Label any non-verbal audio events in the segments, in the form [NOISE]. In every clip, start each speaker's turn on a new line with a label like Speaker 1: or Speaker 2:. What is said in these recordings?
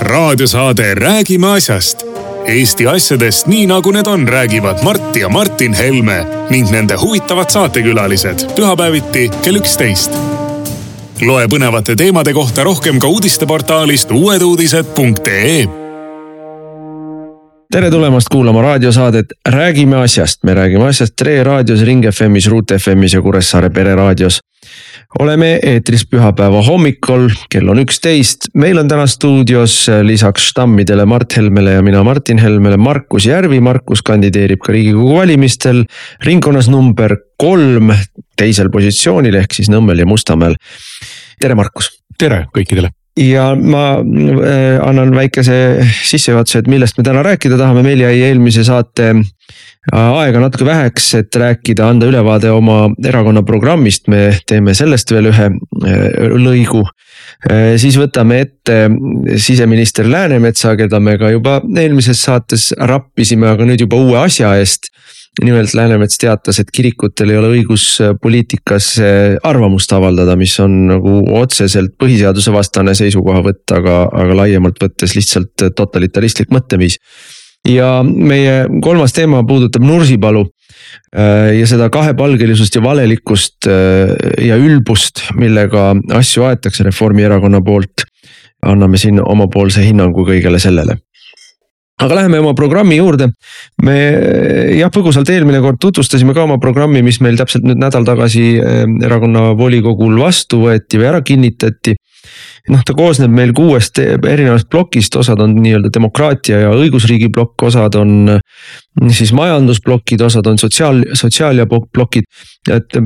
Speaker 1: raadiosaade Räägime asjast. Eesti asjadest nii nagu need on, räägivad Mart ja Martin Helme ning nende huvitavad saatekülalised pühapäeviti kell üksteist. loe põnevate teemade kohta rohkem ka uudisteportaalist uueduudised.ee
Speaker 2: tere tulemast kuulama raadiosaadet Räägime asjast, me räägime asjast Tre raadios, Ring FM-is, Ruut FM-is ja Kuressaare pereraadios. Oleme eetris pühapäeva hommikul, kell on üksteist, meil on täna stuudios lisaks stammidele Mart Helmele ja mina Martin Helmele Markus Järvi. Markus kandideerib ka riigikogu valimistel ringkonnas number kolm teisel positsioonil ehk siis Nõmmel ja Mustamäel. tere, Markus.
Speaker 3: tere kõikidele
Speaker 2: ja ma äh, annan väikese sissejuhatuse, et millest me täna rääkida tahame, meil jäi eelmise saate äh, aega natuke väheks, et rääkida, anda ülevaade oma erakonna programmist, me teeme sellest veel ühe äh, lõigu. siis võtame ette siseminister Läänemetsa, keda me ka juba eelmises saates rappisime, aga nüüd juba uue asja eest nimelt Läänemets teatas, et kirikutel ei ole õigus äh, poliitikas äh, arvamust avaldada, mis on nagu otseselt põhiseaduse vastane seisukohavõtt, aga, aga laiemalt võttes lihtsalt äh, totalitaristlik mõtteviis. Ja meie kolmas teema puudutab Nursipalu ja seda kahepalgelisust ja valelikkust ja ülbust, millega asju aetakse Reformierakonna poolt. anname siin omapoolse hinnangu kõigele sellele aga läheme oma programmi juurde. me jah, põgusalt eelmine kord tutvustasime ka oma programmi, mis meil täpselt nüüd nädal tagasi eh, erakonna volikogul vastu võeti või ära kinnitati noh, ta koosneb meil kuuest erinevast plokist, osad on nii-öelda demokraatia ja õigusriigi plokk, osad on siis majandusplokid, osad on sotsiaal, sotsiaal- ja plokid. et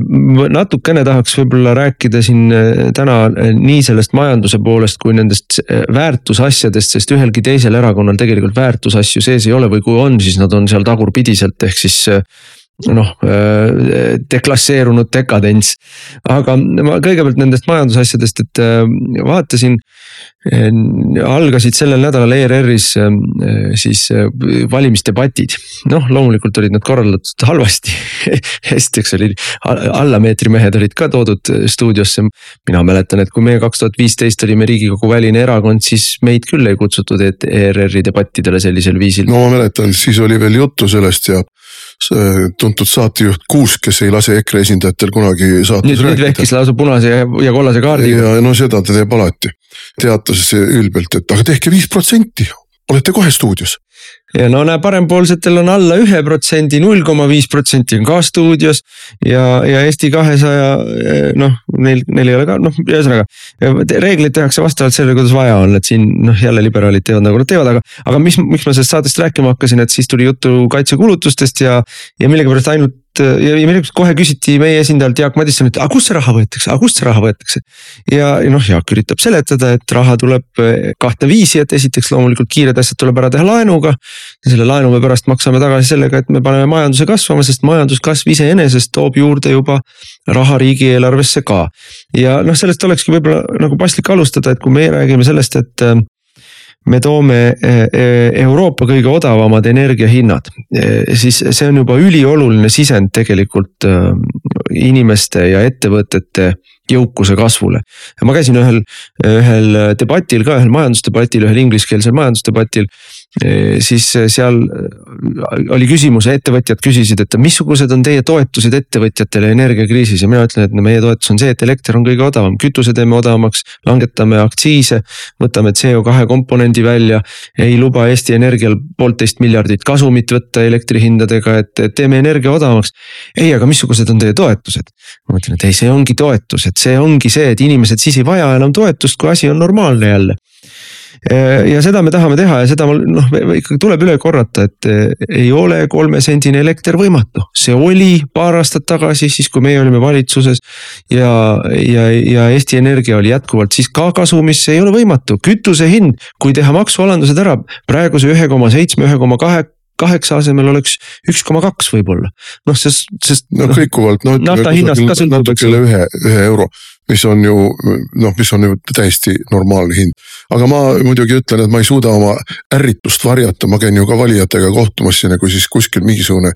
Speaker 2: natukene tahaks võib-olla rääkida siin äh, täna äh, nii sellest majanduse poolest kui nendest äh, väärtusasjadest, sest ühelgi teisel erakonnal tegelikult väärtusasju sees ei ole või kui on, siis nad on seal tagurpidiselt, ehk siis noh deklasseerunud dekadents. aga ma kõigepealt nendest majandusasjadest, et vaatasin, algasid sellel nädalal ERR-is siis valimisdebatid. noh, loomulikult olid nad korraldatud halvasti [LAUGHS] esiteks oli allameetrimehed olid ka toodud stuudiosse. mina mäletan, et kui meie kaks tuhat viisteist olime riigikogu väline erakond, siis meid küll ei kutsutud ERR-i debattidele sellisel viisil.
Speaker 3: no ma mäletan, siis oli veel juttu sellest ja tuntud saatejuht Kuusk, kes ei lase EKRE esindajatel kunagi saates
Speaker 2: nüüd, rääkida. nüüd vehkis lausa punase ja, ja kollase kaardiga.
Speaker 3: ja no seda ta teeb alati. teatas ülbelt, et aga tehke viis protsenti, olete kohe stuudios
Speaker 2: ja no näe, parempoolsetel on alla ühe protsendi, null koma viis protsenti on ka stuudios. ja, ja Eesti kahesaja eh, noh, neil, neil ei ole ka noh, ühesõnaga. reeglid tehakse vastavalt sellele, kuidas vaja on, et siin noh, jälle liberaalid teevad nagu nad teevad, aga. aga mis, miks ma sellest saatest rääkima hakkasin, et siis tuli juttu kaitsekulutustest ja, ja millegipärast ainult ja, ja millegipärast kohe küsiti meie esindajalt Jaak Madissonilt, aga kust see raha võetakse, aga kust see raha võetakse. ja, ja noh, Jaak üritab seletada, et raha tuleb eh, kahte viisi, et esiteks loomulikult kiired asjad tuleb ära teha laenuga. selle laenu me pärast maksame tagasi sellega, et me paneme majanduse kasvama, sest majanduskasv iseenesest toob juurde juba raha riigieelarvesse ka. ja noh, sellest olekski võib-olla nagu paslik alustada, et kui meie räägime sellest, et eh, me toome eh, eh, Euroopa kõige odavamad energiahinnad, eh, siis see on juba ülioluline sisend tegelikult inimeste ja ettevõtete jõukuse kasvule. ma käisin ühel, ühel debatil ka, ühel majandusdebatil, ühel ingliskeelsel majandusdebatil siis seal oli küsimus, ettevõtjad küsisid, et missugused on teie toetused ettevõtjatele energiakriisis ja mina ütlen, et meie toetus on see, et elekter on kõige odavam, kütuse teeme odavamaks, langetame aktsiise. võtame CO2 komponendi välja, ei luba Eesti Energial poolteist miljardit kasumit võtta elektrihindadega, et teeme energia odavamaks. ei, aga missugused on teie toetused? ma mõtlen, et ei, see ongi toetus, et see ongi see, et inimesed siis ei vaja enam toetust, kui asi on normaalne jälle Äh, ja seda me tahame teha ja seda noh, ikkagi tuleb üle korrata, et äh, ei ole kolmesendine elekter võimatu. see oli paar aastat tagasi, siis kui meie olime valitsuses. ja, ja, ja Eesti Energia oli jätkuvalt siis ka kasumis, see ei ole võimatu, kütuse hind, kui teha maksualandused ära praeguse ühe koma seitsme, ühe koma kahe kaheksa asemel oleks üks koma kaks võib-olla, noh sest, sest.
Speaker 3: no kõikuvalt noh.
Speaker 2: nafta hinnast ka sõltub.
Speaker 3: natuke üle ühe, ühe euro mis on ju noh, mis on ju täiesti normaalne hind. aga ma muidugi ütlen, et ma ei suuda oma ärritust varjata, ma käin ju ka valijatega kohtumas siin ja kui siis kuskil mingisugune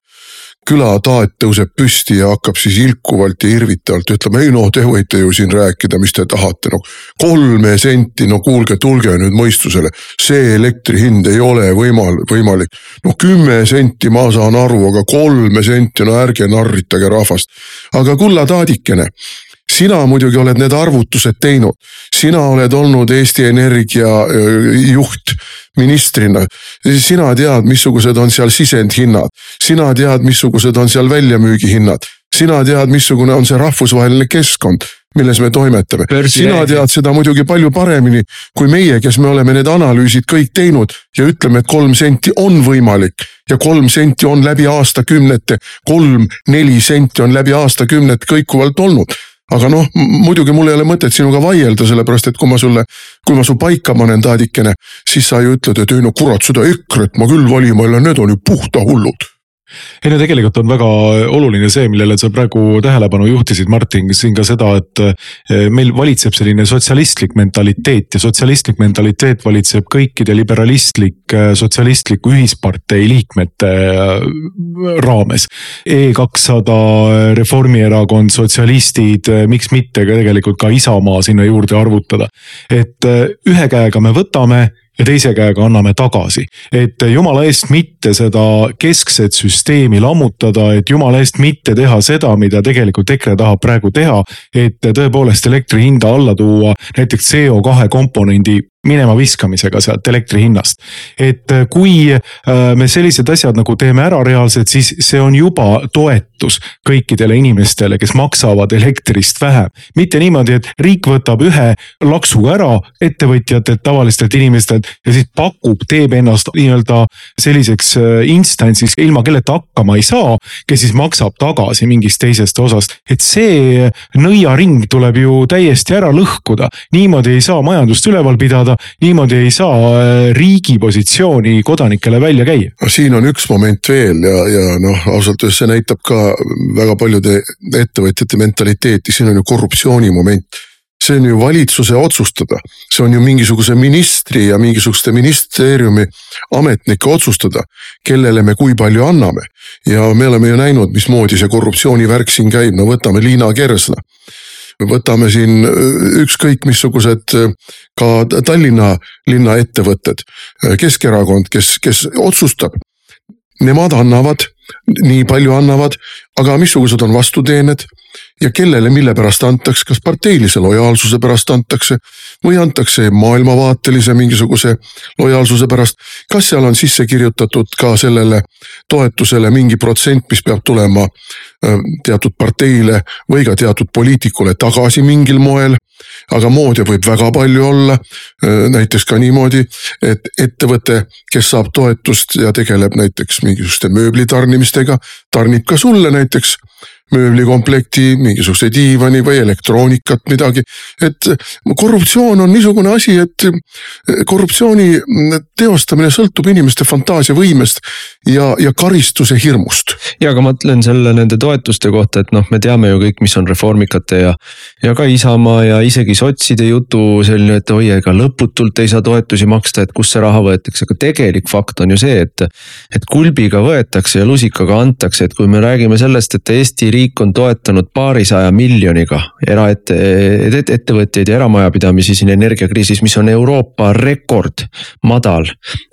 Speaker 3: külataat tõuseb püsti ja hakkab siis ilkuvalt ja irvitavalt ütlema, ei noh, te võite ju siin rääkida, mis te tahate, no. kolme senti, no kuulge, tulge nüüd mõistusele, see elektri hind ei ole võimal-, võimalik. no kümme senti ma saan aru, aga kolme senti, no ärge narritage rahvast. aga kulla taadikene sina muidugi oled need arvutused teinud, sina oled olnud Eesti Energia juht ministrina. sina tead, missugused on seal sisendhinnad, sina tead, missugused on seal väljamüügihinnad, sina tead, missugune on see rahvusvaheline keskkond milles me toimetame. sina tead seda muidugi palju paremini kui meie, kes me oleme need analüüsid kõik teinud ja ütleme, et kolm senti on võimalik ja kolm senti on läbi aastakümnete, kolm-neli senti on läbi aastakümnete kõikuvalt olnud aga noh, muidugi mul ei ole mõtet sinuga vaielda, sellepärast et kui ma sulle, kui ma su paika panen taadikene, siis sa ju ütled, et ei no kurat, seda EKRE-t ma küll valima ei lähe, need on ju puhta hullud
Speaker 4: ei no tegelikult on väga oluline see, millele sa praegu tähelepanu juhtisid, Martin, siin ka seda, et eh, meil valitseb selline sotsialistlik mentaliteet ja sotsialistlik mentaliteet valitseb kõikide liberalistlik, eh, sotsialistliku ühispartei liikmete eh, raames. E kakssada, Reformierakond, sotsialistid, miks mitte ka tegelikult ka Isamaa sinna juurde arvutada. et ühe käega me võtame ja teise käega anname tagasi. et jumala eest mitte seda keskset süsteemi lammutada, et jumala eest mitte teha seda, mida tegelikult EKRE tahab praegu teha. et tõepoolest elektri hinda alla tuua näiteks CO2 komponendi minema viskamisega sealt elektri hinnast. et äh, kui äh, me sellised asjad nagu teeme ära reaalselt, siis see on juba toetus kõikidele inimestele, kes maksavad elektrist vähem. mitte niimoodi, et riik võtab ühe laksuga ära ettevõtjatelt, tavalistelt inimestelt ja siis pakub, teeb ennast nii-öelda selliseks äh, instantsiks, ilma kelleta hakkama ei saa. kes siis maksab tagasi mingist teisest osast, et see nõiaring tuleb ju täiesti ära lõhkuda. niimoodi ei saa majandust üleval pidada niimoodi ei saa äh, riigi positsiooni kodanikele välja käia.
Speaker 3: no siin on üks moment veel ja, ja noh, ausalt öeldes see näitab ka väga paljude ettevõtjate mentaliteeti, siin on ju korruptsiooni moment see on ju valitsuse otsustada, see on ju mingisuguse ministri ja mingisuguste ministeeriumi ametnike otsustada, kellele me kui palju anname. ja me oleme ju näinud, mismoodi see korruptsioonivärk siin käib, no võtame Liina Kersna võtame siin äh, ükskõik missugused äh, ka Tallinna linna ettevõtted, äh, Keskerakond, kes, kes otsustab. Nemad annavad, nii palju annavad, aga missugused on vastuteened ja kellele, mille pärast antakse, kas parteilise lojaalsuse pärast antakse või antakse maailmavaatelise mingisuguse lojaalsuse pärast. kas seal on sisse kirjutatud ka sellele toetusele mingi protsent, mis peab tulema teatud parteile või ka teatud poliitikule tagasi mingil moel. aga moodi võib väga palju olla. näiteks ka niimoodi, et ettevõte, kes saab toetust ja tegeleb näiteks mingisuguste mööbli tarnimistega, tarnib ka sulle näiteks mööblikomplekti, mingisuguse diivani või elektroonikat, midagi. et korruptsioon on niisugune asi, et korruptsiooni teostamine sõltub inimeste fantaasiavõimest ja, ja karistuse hirmust.
Speaker 2: ja aga ma mõtlen selle nende toetuste kohta, et noh, me teame ju kõik, mis on reformikate ja, ja ka Isamaa ja isegi sotside jutu selline, et oi, ega lõputult ei saa toetusi maksta, et kust see raha võetakse, aga tegelik fakt on ju see, et. et kulbiga võetakse ja lusikaga antakse, et kui me räägime sellest, et Eesti riik on toetanud paarisaja miljoniga eraette, ettevõtjaid ja eramajapidamisi siin energiakriisis, mis on Euroopa rekord madal.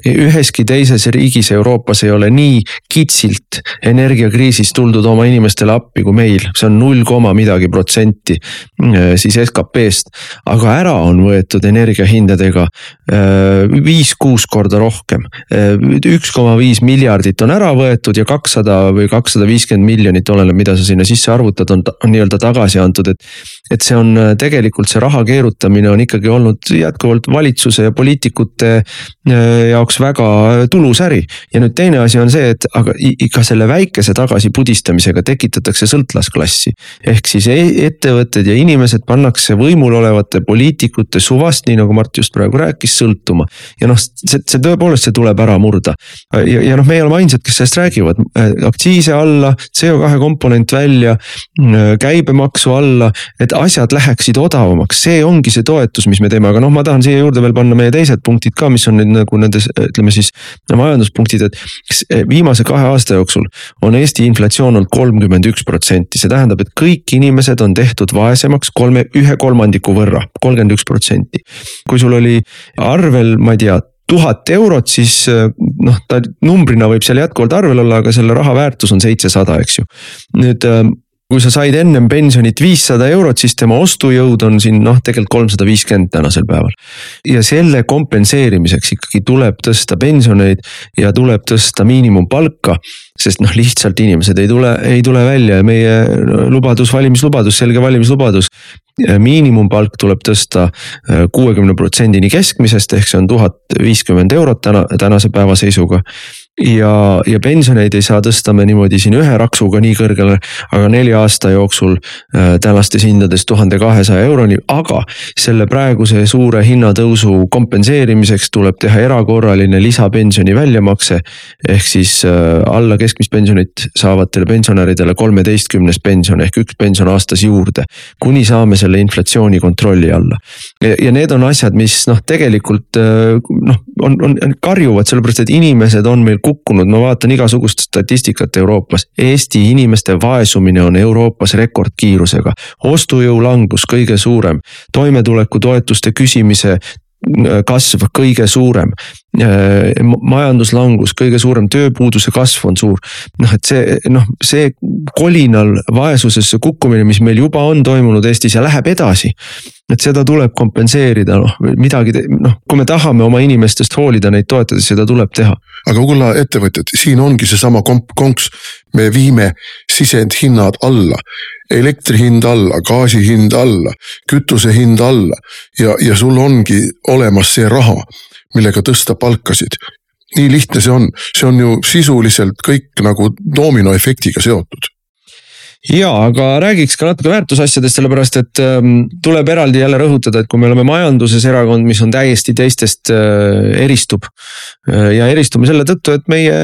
Speaker 2: üheski teises riigis Euroopas ei ole nii kitsilt energiakriisis tuldud oma inimestele appi kui meil, see on null koma midagi protsenti äh, siis SKP-st. aga ära on võetud energiahindadega äh, viis-kuus korda rohkem. Äh, üks koma viis miljardit on ära võetud ja kakssada või kakssada viiskümmend miljonit, oleneb, mida sa sinna sisse arvutad, on, on nii-öelda tagasi antud, et. et see on äh, tegelikult see raha keerutamine on ikkagi olnud jätkuvalt valitsuse ja poliitikute äh, jaoks väga tulus äri. ja nüüd teine asi on see, et aga ka selle väikese tagasipudistamisega tekitatakse sõltlasklassi. ehk siis e-, ettevõtted ja inimesed pannakse võimul olevate poliitikute suvast, nii nagu Mart just praegu rääkis, sõltuma. ja noh, see, see tõepoolest, see tuleb ära murda. ja, ja noh, meie oleme ainsad, kes sellest räägivad, aktsiise alla, CO2 komponent välja välja, käibemaksu alla, et asjad läheksid odavamaks, see ongi see toetus, mis me teeme, aga noh, ma tahan siia juurde veel panna meie teised punktid ka, mis on nüüd nagu nendes, ütleme siis majanduspunktid, et viimase kahe aasta jooksul on Eesti inflatsioon olnud kolmkümmend üks protsenti, see tähendab, et kõik inimesed on tehtud vaesemaks kolme, ühe kolmandiku võrra, kolmkümmend üks protsenti. kui sul oli arvel, ma ei tea tuhat eurot, siis noh, ta numbrina võib seal jätkuvalt arvel olla, aga selle raha väärtus on seitsesada, eks ju. nüüd kui sa said ennem pensionit viissada eurot, siis tema ostujõud on siin noh, tegelikult kolmsada viiskümmend tänasel päeval. ja selle kompenseerimiseks ikkagi tuleb tõsta pensioneid ja tuleb tõsta miinimumpalka. Sest noh, lihtsalt inimesed ei tule, ei tule välja ja meie lubadus, valimislubadus, selge valimislubadus. miinimumpalk tuleb tõsta äh, kuuekümne protsendini keskmisest, ehk see on tuhat viiskümmend eurot täna, tänase päeva seisuga ja, ja pensioneid ei saa tõsta me niimoodi siin ühe raksuga nii kõrgele, aga nelja aasta jooksul äh, tänastes hindades tuhande kahesaja euroni, aga selle praeguse suure hinnatõusu kompenseerimiseks tuleb teha erakorraline lisapensioni väljamakse. ehk siis äh, alla keskmist pensionit saavatele pensionäridele kolmeteistkümnes pension ehk üks pension aastas juurde. kuni saame selle inflatsiooni kontrolli alla. ja need on asjad, mis noh, tegelikult äh, noh, on, on, on karjuvad, sellepärast et inimesed on meil kukkunud, ma vaatan igasugust statistikat Euroopas. Eesti inimeste vaesumine on Euroopas rekordkiirusega, ostujõu langus kõige suurem, toimetulekutoetuste küsimise kasv kõige suurem. majanduslangus kõige suurem, tööpuuduse kasv on suur. noh, et see noh, see kolinal vaesusesse kukkumine, mis meil juba on toimunud Eestis ja läheb edasi et seda tuleb kompenseerida, noh midagi, noh, kui me tahame oma inimestest hoolida, neid toetada, seda tuleb teha.
Speaker 3: aga kulla ettevõtjad, siin ongi seesama konks, me viime sisendhinnad alla. Elektri hind alla, gaasi hind alla, kütuse hind alla. Ja, ja sul ongi olemas see raha, millega tõsta palkasid. Nii lihtne see on, see on ju sisuliselt kõik nagu dominoefektiga seotud
Speaker 2: ja, aga räägiks ka natuke väärtusasjadest, sellepärast et ähm, tuleb eraldi jälle rõhutada, et kui me oleme majanduses erakond, mis on täiesti teistest äh, eristub äh,. ja eristume selle tõttu, et meie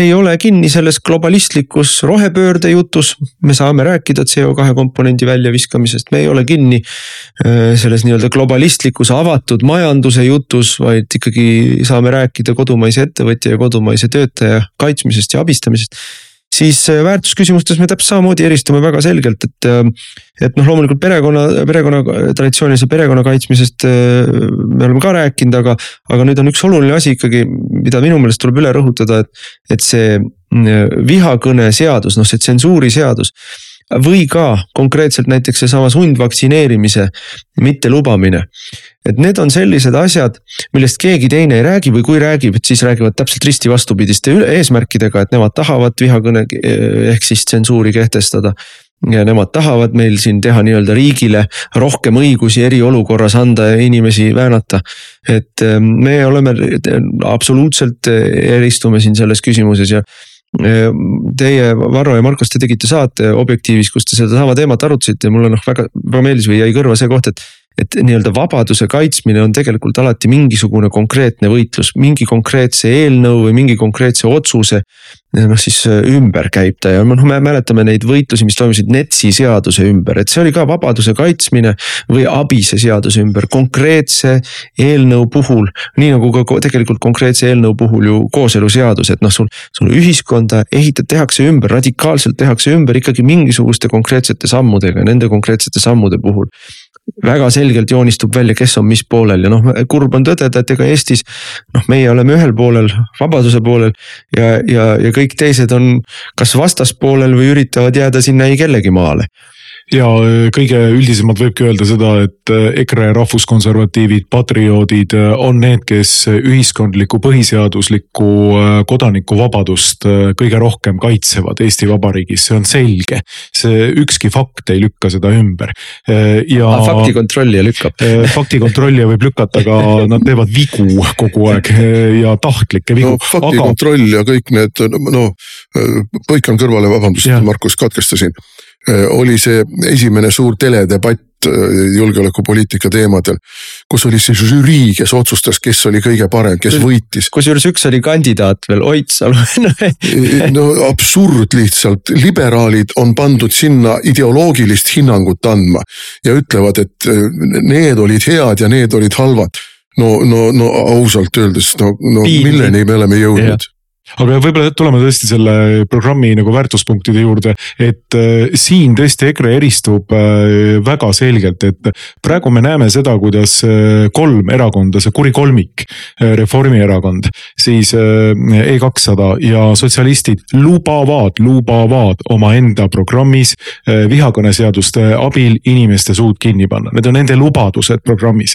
Speaker 2: ei ole kinni selles globalistlikus rohepöörde jutus. me saame rääkida CO2 komponendi väljaviskamisest, me ei ole kinni äh, selles nii-öelda globalistlikus avatud majanduse jutus, vaid ikkagi saame rääkida kodumaise ettevõtja ja kodumaise töötaja kaitsmisest ja abistamisest siis äh, väärtusküsimustes me täpselt samamoodi eristume väga selgelt, et. Äh, et noh, loomulikult perekonna, perekonna traditsioonilise perekonna kaitsmisest äh, me oleme ka rääkinud, aga, aga nüüd on üks oluline asi ikkagi, mida minu meelest tuleb üle rõhutada, et, et see vihakõne seadus, noh see tsensuuriseadus või ka konkreetselt näiteks seesama sundvaktsineerimise mittelubamine. et need on sellised asjad, millest keegi teine ei räägi või kui räägib, siis räägivad täpselt risti vastupidiste eesmärkidega, et nemad tahavad vihakõne ehk siis tsensuuri kehtestada ja nemad tahavad meil siin teha nii-öelda riigile rohkem õigusi eriolukorras anda ja inimesi väänata. et ähm, me oleme absoluutselt eristume siin selles küsimuses ja Teie, Varro ja Markus, te tegite saate Objektiivis, kus te sedasama teemat arutasite ja mulle noh, väga, väga meeldis või jäi kõrva see koht, et et nii-öelda vabaduse kaitsmine on tegelikult alati mingisugune konkreetne võitlus, mingi konkreetse eelnõu või mingi konkreetse otsuse. noh, siis äh, ümber käib ta ja noh, me mäletame neid võitlusi, mis toimusid NETS-i seaduse ümber, et see oli ka vabaduse kaitsmine või ABIS-e seaduse ümber konkreetse eelnõu puhul. nii nagu ka tegelikult konkreetse eelnõu puhul ju kooseluseadus, et noh, sul, sul ühiskonda ehitad, tehakse ümber, radikaalselt tehakse ümber ikkagi mingisuguste konkreetsete sammudega, nende konkreetsete sammude puhul väga selgelt joonistub välja, kes on mis poolel ja noh, kurb on tõdeda, et ega Eestis. noh, meie oleme ühel poolel, vabaduse poolel ja, ja, ja kõik teised on kas vastaspoolel või üritavad jääda sinna ei kellegi maale
Speaker 4: ja äh, kõige üldisemalt võibki öelda seda, et äh, EKRE rahvuskonservatiivid, patrioodid äh, on need, kes ühiskondlikku põhiseaduslikku kodanikuvabadust kõige rohkem kaitsevad Eesti Vabariigis, see on selge. see ükski fakt ei lükka seda ümber
Speaker 2: ja. faktikontrollija lükkab
Speaker 4: faktikontrollija võib lükata, aga nad teevad vigu kogu aeg ja tahtlikke vigu
Speaker 3: no,. faktikontroll aga... ja kõik need, no põikan kõrvale, vabandust, Markus, katkestasin oli see esimene suur teledebatt äh, julgeolekupoliitika teemadel. kus oli see žürii, kes otsustas, kes oli kõige parem, kes võitis.
Speaker 2: kusjuures üks oli kandidaat veel, Oidsalu [LAUGHS]
Speaker 3: no absurd lihtsalt, liberaalid on pandud sinna ideoloogilist hinnangut andma ja ütlevad, et äh, need olid head ja need olid halvad no, no, no ausalt öeldes, no, no Piinlik. milleni me oleme jõudnud?
Speaker 4: Aga võib-olla tuleme tõesti selle programmi nagu väärtuspunktide juurde, et äh, siin tõesti EKRE eristub äh, väga selgelt, et praegu me näeme seda, kuidas äh, kolm erakonda, see kuri kolmik, Reformierakond, siis E200 ja sotsialistid lubavad, lubavad omaenda programmis vihakõneseaduste abil inimeste suud kinni panna, need on nende lubadused programmis.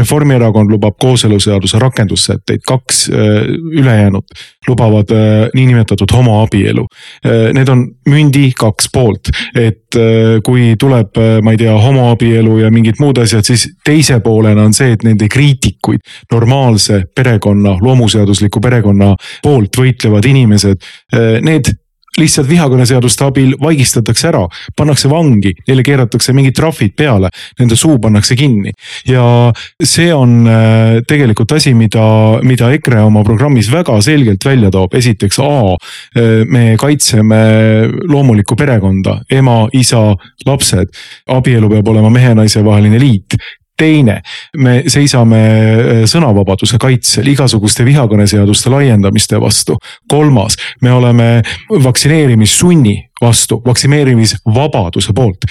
Speaker 4: Reformierakond lubab kooseluseaduse rakendussätteid, kaks ülejäänut lubavad äh, niinimetatud homoabielu. Äh, need on mündi kaks poolt, et äh, kui tuleb, ma ei tea, homoabielu ja mingid muud asjad, siis teise poolena on see, et nende kriitikuid, normaalse perekonna, loomuseadusliku perekonna poolt võitlevad inimesed, need lihtsalt vihakõneseaduste abil vaigistatakse ära, pannakse vangi, neile keeratakse mingid trahvid peale, nende suu pannakse kinni. ja see on äh, tegelikult asi, mida, mida EKRE oma programmis väga selgelt välja toob, esiteks A, äh, me kaitseme loomulikku perekonda, ema, isa, lapsed. abielu peab olema mehe-naise vaheline liit teine, me seisame äh, sõnavabaduse kaitsel, igasuguste vihakõneseaduste laiendamiste vastu. kolmas, me oleme vaktsineerimissunni vastu, vaktsineerimisvabaduse poolt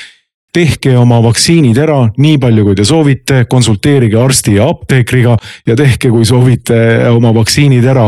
Speaker 4: tehke oma vaktsiinid ära nii palju, kui te soovite, konsulteerige arsti ja apteekriga ja tehke, kui soovite oma vaktsiinid ära.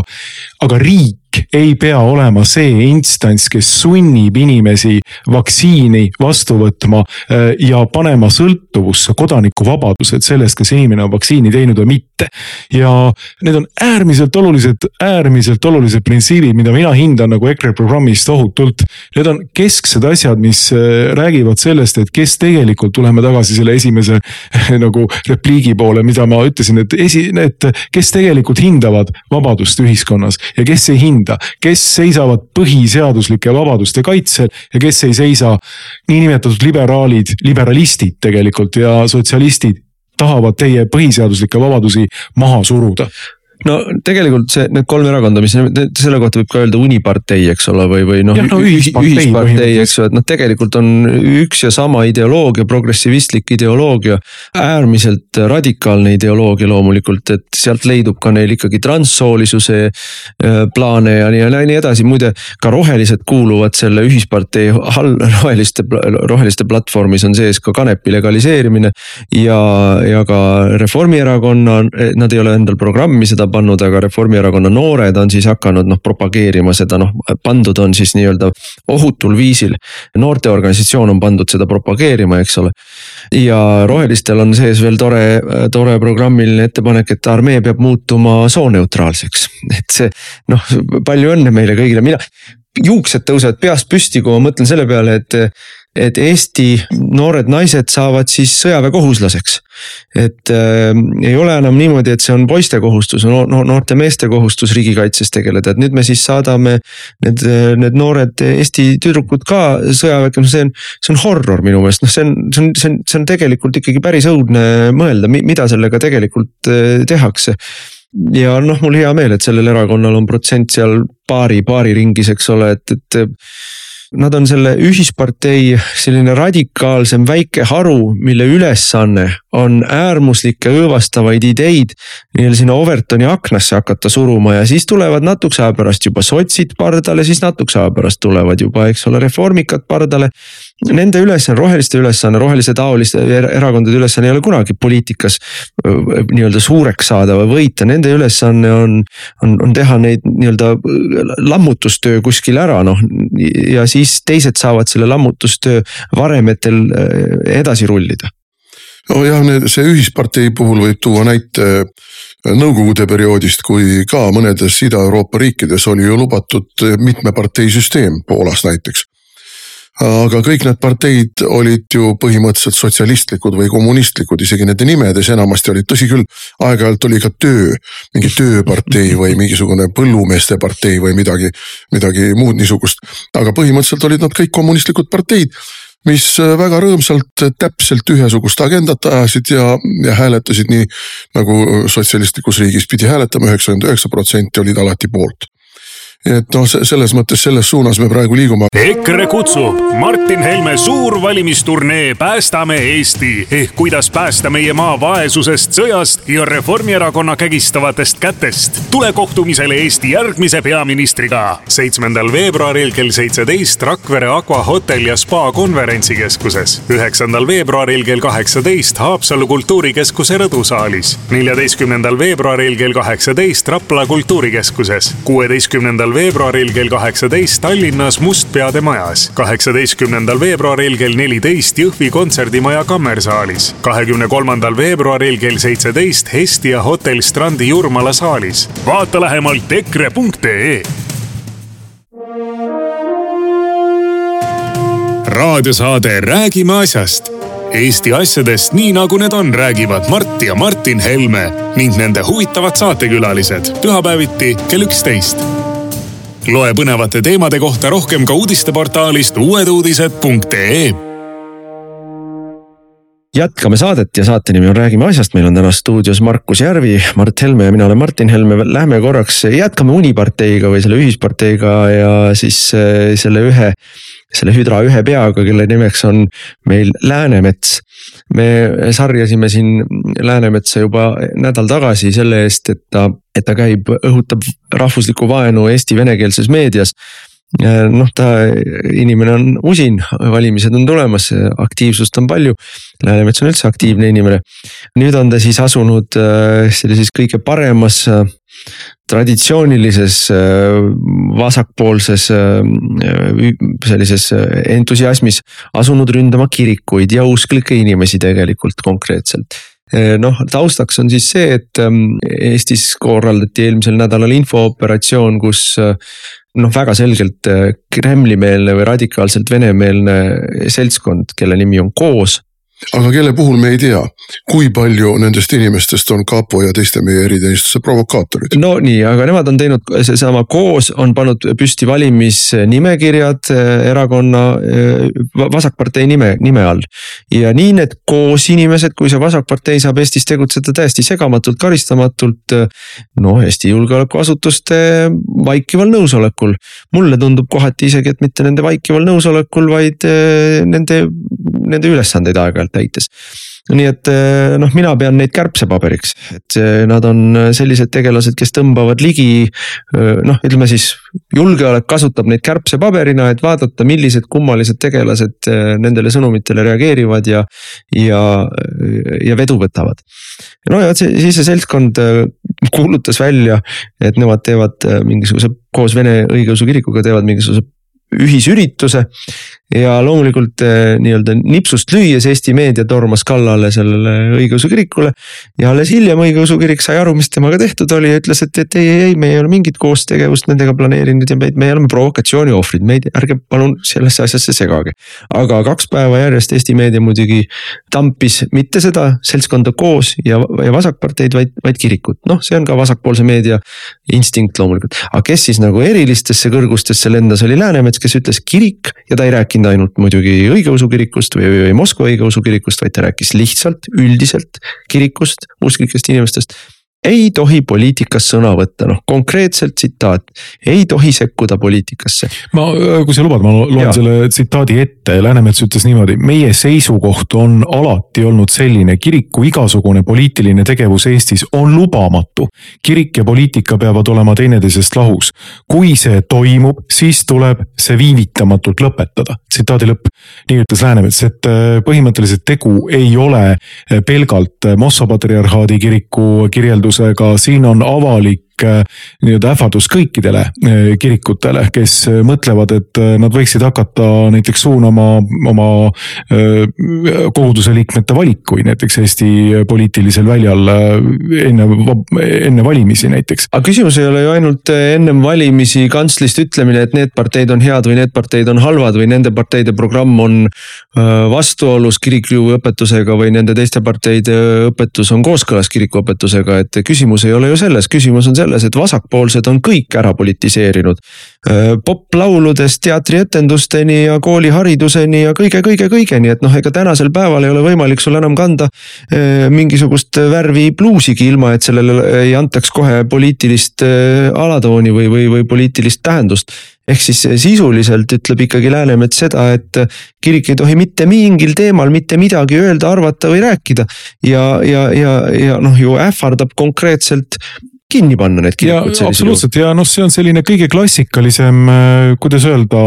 Speaker 4: aga riik riik ei pea olema see instants, kes sunnib inimesi vaktsiini vastu võtma äh, ja panema sõltuvusse kodanikuvabadused sellest, kas inimene on vaktsiini teinud või mitte. ja need on äärmiselt olulised, äärmiselt olulised printsiibid, mida mina hindan nagu EKRE programmis tohutult. Need on kesksed asjad, mis äh, räägivad sellest, et kes tegelikult, tuleme tagasi selle esimese [LAUGHS] nagu repliigi poole, mida ma ütlesin, et esi, need, kes tegelikult hindavad vabadust ühiskonnas ja kes ei hinda hinda, kes seisavad põhiseaduslike vabaduste kaitsel ja kes ei seisa. niinimetatud liberaalid, liberalistid tegelikult ja sotsialistid tahavad teie põhiseaduslikke vabadusi maha suruda
Speaker 2: no tegelikult see, need kolm erakonda, mis selle kohta võib ka öelda unipartei, eks ole, või, või noh no, ühispartei, ühispartei, eks ju, et noh, tegelikult on üks ja sama ideoloogia, progressivistlik ideoloogia. äärmiselt radikaalne ideoloogia loomulikult, et sealt leidub ka neil ikkagi transsoolisuse äh, plaane ja nii ja nii edasi, muide. ka rohelised kuuluvad selle ühispartei all, [LAUGHS] roheliste, roheliste platvormis on sees ka kanepi legaliseerimine. ja, ja ka Reformierakonna, nad ei ole endal programmi seda seda pannud, aga Reformierakonna noored on siis hakanud noh propageerima seda noh, pandud on siis nii-öelda ohutul viisil. noorteorganisatsioon on pandud seda propageerima, eks ole. ja rohelistel on sees veel tore, tore programmiline ettepanek, et armee peab muutuma sooneutraalseks, et see noh, palju õnne meile kõigile, mina juuksed tõusevad peast püsti, kui ma mõtlen selle peale, et et Eesti noored naised saavad siis sõjaväekohuslaseks. et äh, ei ole enam niimoodi, et see on poiste kohustus, no, no noorte meeste kohustus riigikaitses tegeleda, et nüüd me siis saadame need, need noored Eesti tüdrukud ka sõjaväkke, noh, see on, see on horror minu meelest, noh, see on, see on, see on, see on tegelikult ikkagi päris õudne mõelda, mida sellega tegelikult äh, tehakse. Ja noh, mul hea meel, et sellel erakonnal on protsent seal paari, paari ringis, eks ole, et, et Nad on selle ühispartei selline radikaalsem väike haru, mille ülesanne on äärmuslikke õõvastavaid ideid nii-öelda sinna Overtoni aknasse hakata suruma ja siis tulevad natukese aja pärast juba sotsid pardale, siis natukese aja pärast tulevad juba, eks ole, reformikad pardale. Nende ülesanne, roheliste ülesanne, rohelise taoliste erakondade ülesanne ei ole kunagi poliitikas nii-öelda suureks saada või võita, nende ülesanne on, on, on teha neid nii-öelda lammutustöö kuskil ära, noh ja siis teised saavad selle lammutustöö varemetel edasi rullida.
Speaker 3: Nojah, see ühispartei puhul võib tuua näite nõukogude perioodist, kui ka mõnedes Ida-Euroopa riikides oli ju lubatud mitmeparteisüsteem, Poolas näiteks aga kõik need parteid olid ju põhimõtteliselt sotsialistlikud või kommunistlikud, isegi nende nimedes enamasti olid, tõsi küll, aeg-ajalt oli ka töö, mingi tööpartei või mingisugune põllumeeste partei või midagi, midagi muud niisugust. aga põhimõtteliselt olid nad kõik kommunistlikud parteid mis väga rõõmsalt täpselt ühesugust agendat ajasid ja, ja hääletasid nii nagu sotsialistlikus riigis pidi hääletama, üheksakümmend üheksa protsenti olid alati poolt et noh, selles mõttes selles suunas me praegu liigume.
Speaker 1: EKRE kutsub Martin Helme suur valimisturnee Päästame Eesti ehk kuidas päästa meie maa vaesusest, sõjast ja Reformierakonna kägistavatest kätest. tule kohtumisele Eesti järgmise peaministriga seitsmendal veebruaril kell seitseteist Rakvere Aqua hotell ja spa konverentsikeskuses. üheksandal veebruaril kell kaheksateist Haapsalu kultuurikeskuse rõdusaalis. neljateistkümnendal veebruaril kell kaheksateist Rapla kultuurikeskuses. kuueteistkümnendal veebruaril kell kaheksateist Tallinnas Mustpeade majas, kaheksateistkümnendal veebruaril kell neliteist Jõhvi kontserdimaja kammersaalis, kahekümne kolmandal veebruaril kell seitseteist Hestia hotell Strandi Jurmala saalis. vaata lähemalt EKRE.ee raadiosaade Räägime asjast. Eesti asjadest nii nagu need on, räägivad Mart ja Martin Helme ning nende huvitavad saatekülalised pühapäeviti kell üksteist loe põnevate teemade kohta rohkem ka uudisteportaalist uueduudised.ee
Speaker 2: jätkame saadet ja saate nimi on Räägime asjast, meil on täna stuudios Markus Järvi, Mart Helme ja mina olen Martin Helme. Lähme korraks, jätkame Uniparteiga või selle ühisparteiga ja siis äh, selle ühe, selle hüdra ühe peaga, kelle nimeks on meil Läänemets. me sarjasime siin Läänemetsa juba nädal tagasi selle eest, et ta, et ta käib, õhutab rahvuslikku vaenu Eesti venekeelses meedias noh, ta inimene on usin, valimised on tulemas, aktiivsust on palju. Läänemets on üldse aktiivne inimene. nüüd on ta siis asunud äh, sellises kõige paremas äh, traditsioonilises äh, vasakpoolses sellises entusiasmis asunud ründama kirikuid ja usklikke inimesi tegelikult konkreetselt. Noh, taustaks on siis see, et ähm, Eestis korraldati eelmisel nädalal infooperatsioon, kus noh, väga selgelt äh, Kremli-meelne või radikaalselt venemeelne seltskond, kelle nimi on Koos
Speaker 3: aga kelle puhul me ei tea, kui palju nendest inimestest on kapo ja teiste meie eriteenistuse provokaatorid.
Speaker 2: no nii, aga nemad on teinud seesama koos, on pannud püsti valimisnimekirjad eh, erakonna eh, vasakpartei nime, nime all. ja nii need koos inimesed, kui see vasakpartei saab Eestis tegutseda täiesti segamatult, karistamatult. Eh, noh, Eesti julgeolekuasutuste vaikival nõusolekul. mulle tundub kohati isegi, et mitte nende vaikival nõusolekul, vaid nende, nende ülesandeid aeg-ajalt aeg-ajalt täites. nii et eh, noh, mina pean neid kärbsepaberiks, et nad on sellised tegelased, kes tõmbavad ligi. Eh, noh, ütleme siis julgeolek kasutab neid kärbsepaberina, et vaadata, millised kummalised tegelased eh, nendele sõnumitele reageerivad ja, ja, ja vedu võtavad. no ja siis see seltskond kuulutas välja, et nemad teevad mingisuguse koos Vene õigeusu kirikuga teevad mingisuguse ühisürituse ja loomulikult eh, nii-öelda nipsust lüües Eesti meedia tormas kallale sellele õigeusu kirikule. ja alles hiljem õigeusu kirik sai aru, mis temaga tehtud oli ja ütles, et, et ei, ei, ei, me ei ole mingit koostegevust nendega planeerinud ja meid, me oleme provokatsiooni ohvrid, meid ärge palun sellesse asjasse segage. aga kaks päeva järjest Eesti meedia muidugi tampis mitte seda seltskonda koos ja, ja vasakparteid, vaid, vaid kirikut, noh, see on ka vasakpoolse meedia instinkt loomulikult. aga kes siis nagu erilistesse kõrgustesse lendas, oli Läänemets, kes ütles kirik ja ta ei rääkinud rääkinud ainult muidugi õigeusu kirikust või, või Moskva õigeusu kirikust, vaid ta rääkis lihtsalt üldiselt kirikust, usklikest inimestest ei tohi poliitikas sõna võtta, noh konkreetselt tsitaat, ei tohi sekkuda poliitikasse.
Speaker 4: ma, kui sa lubad, ma loen ja. selle tsitaadi ette, Läänemets ütles niimoodi, meie seisukoht on alati olnud selline, kiriku igasugune poliitiline tegevus Eestis on lubamatu. kirik ja poliitika peavad olema teineteisest lahus. kui see toimub, siis tuleb see viivitamatult lõpetada, tsitaadi lõpp. nii ütles Läänemets, et äh, põhimõtteliselt tegu ei ole äh, pelgalt Moskva patriarhaadi kiriku kirjeldus tegevusega, siin on avalik nii-öelda ähvardus kõikidele äh, kirikutele, kes äh, mõtlevad, et nad võiksid hakata näiteks suunama oma koguduse liikmete valikuid näiteks Eesti poliitilisel väljal enne, enne valimisi näiteks.
Speaker 2: aga küsimus ei ole ju ainult ennem valimisi kantslist ütlemine, et need parteid on head või need parteid on halvad või nende parteide programm on vastuolus kiriku õpetusega või nende teiste parteide õpetus on kooskõlas kiriku õpetusega, et küsimus ei ole ju selles, küsimus on selles selles, et vasakpoolsed on kõik ära politiseerinud. poplauludest teatrietendusteni ja koolihariduseni ja kõige-kõige-kõigeni, et noh, ega tänasel päeval ei ole võimalik sul enam kanda mingisugust värvi pluusigi, ilma et sellele ei antaks kohe poliitilist alatooni või, või, või poliitilist tähendust ehk siis sisuliselt ütleb ikkagi Läänemets seda, et kirik ei tohi mitte mingil teemal mitte midagi öelda, arvata või rääkida. ja, ja, ja, ja noh, ju ähvardab konkreetselt kinni panna need
Speaker 4: kirikud. absoluutselt ja noh, see on selline kõige klassikalisem, äh, kuidas öelda,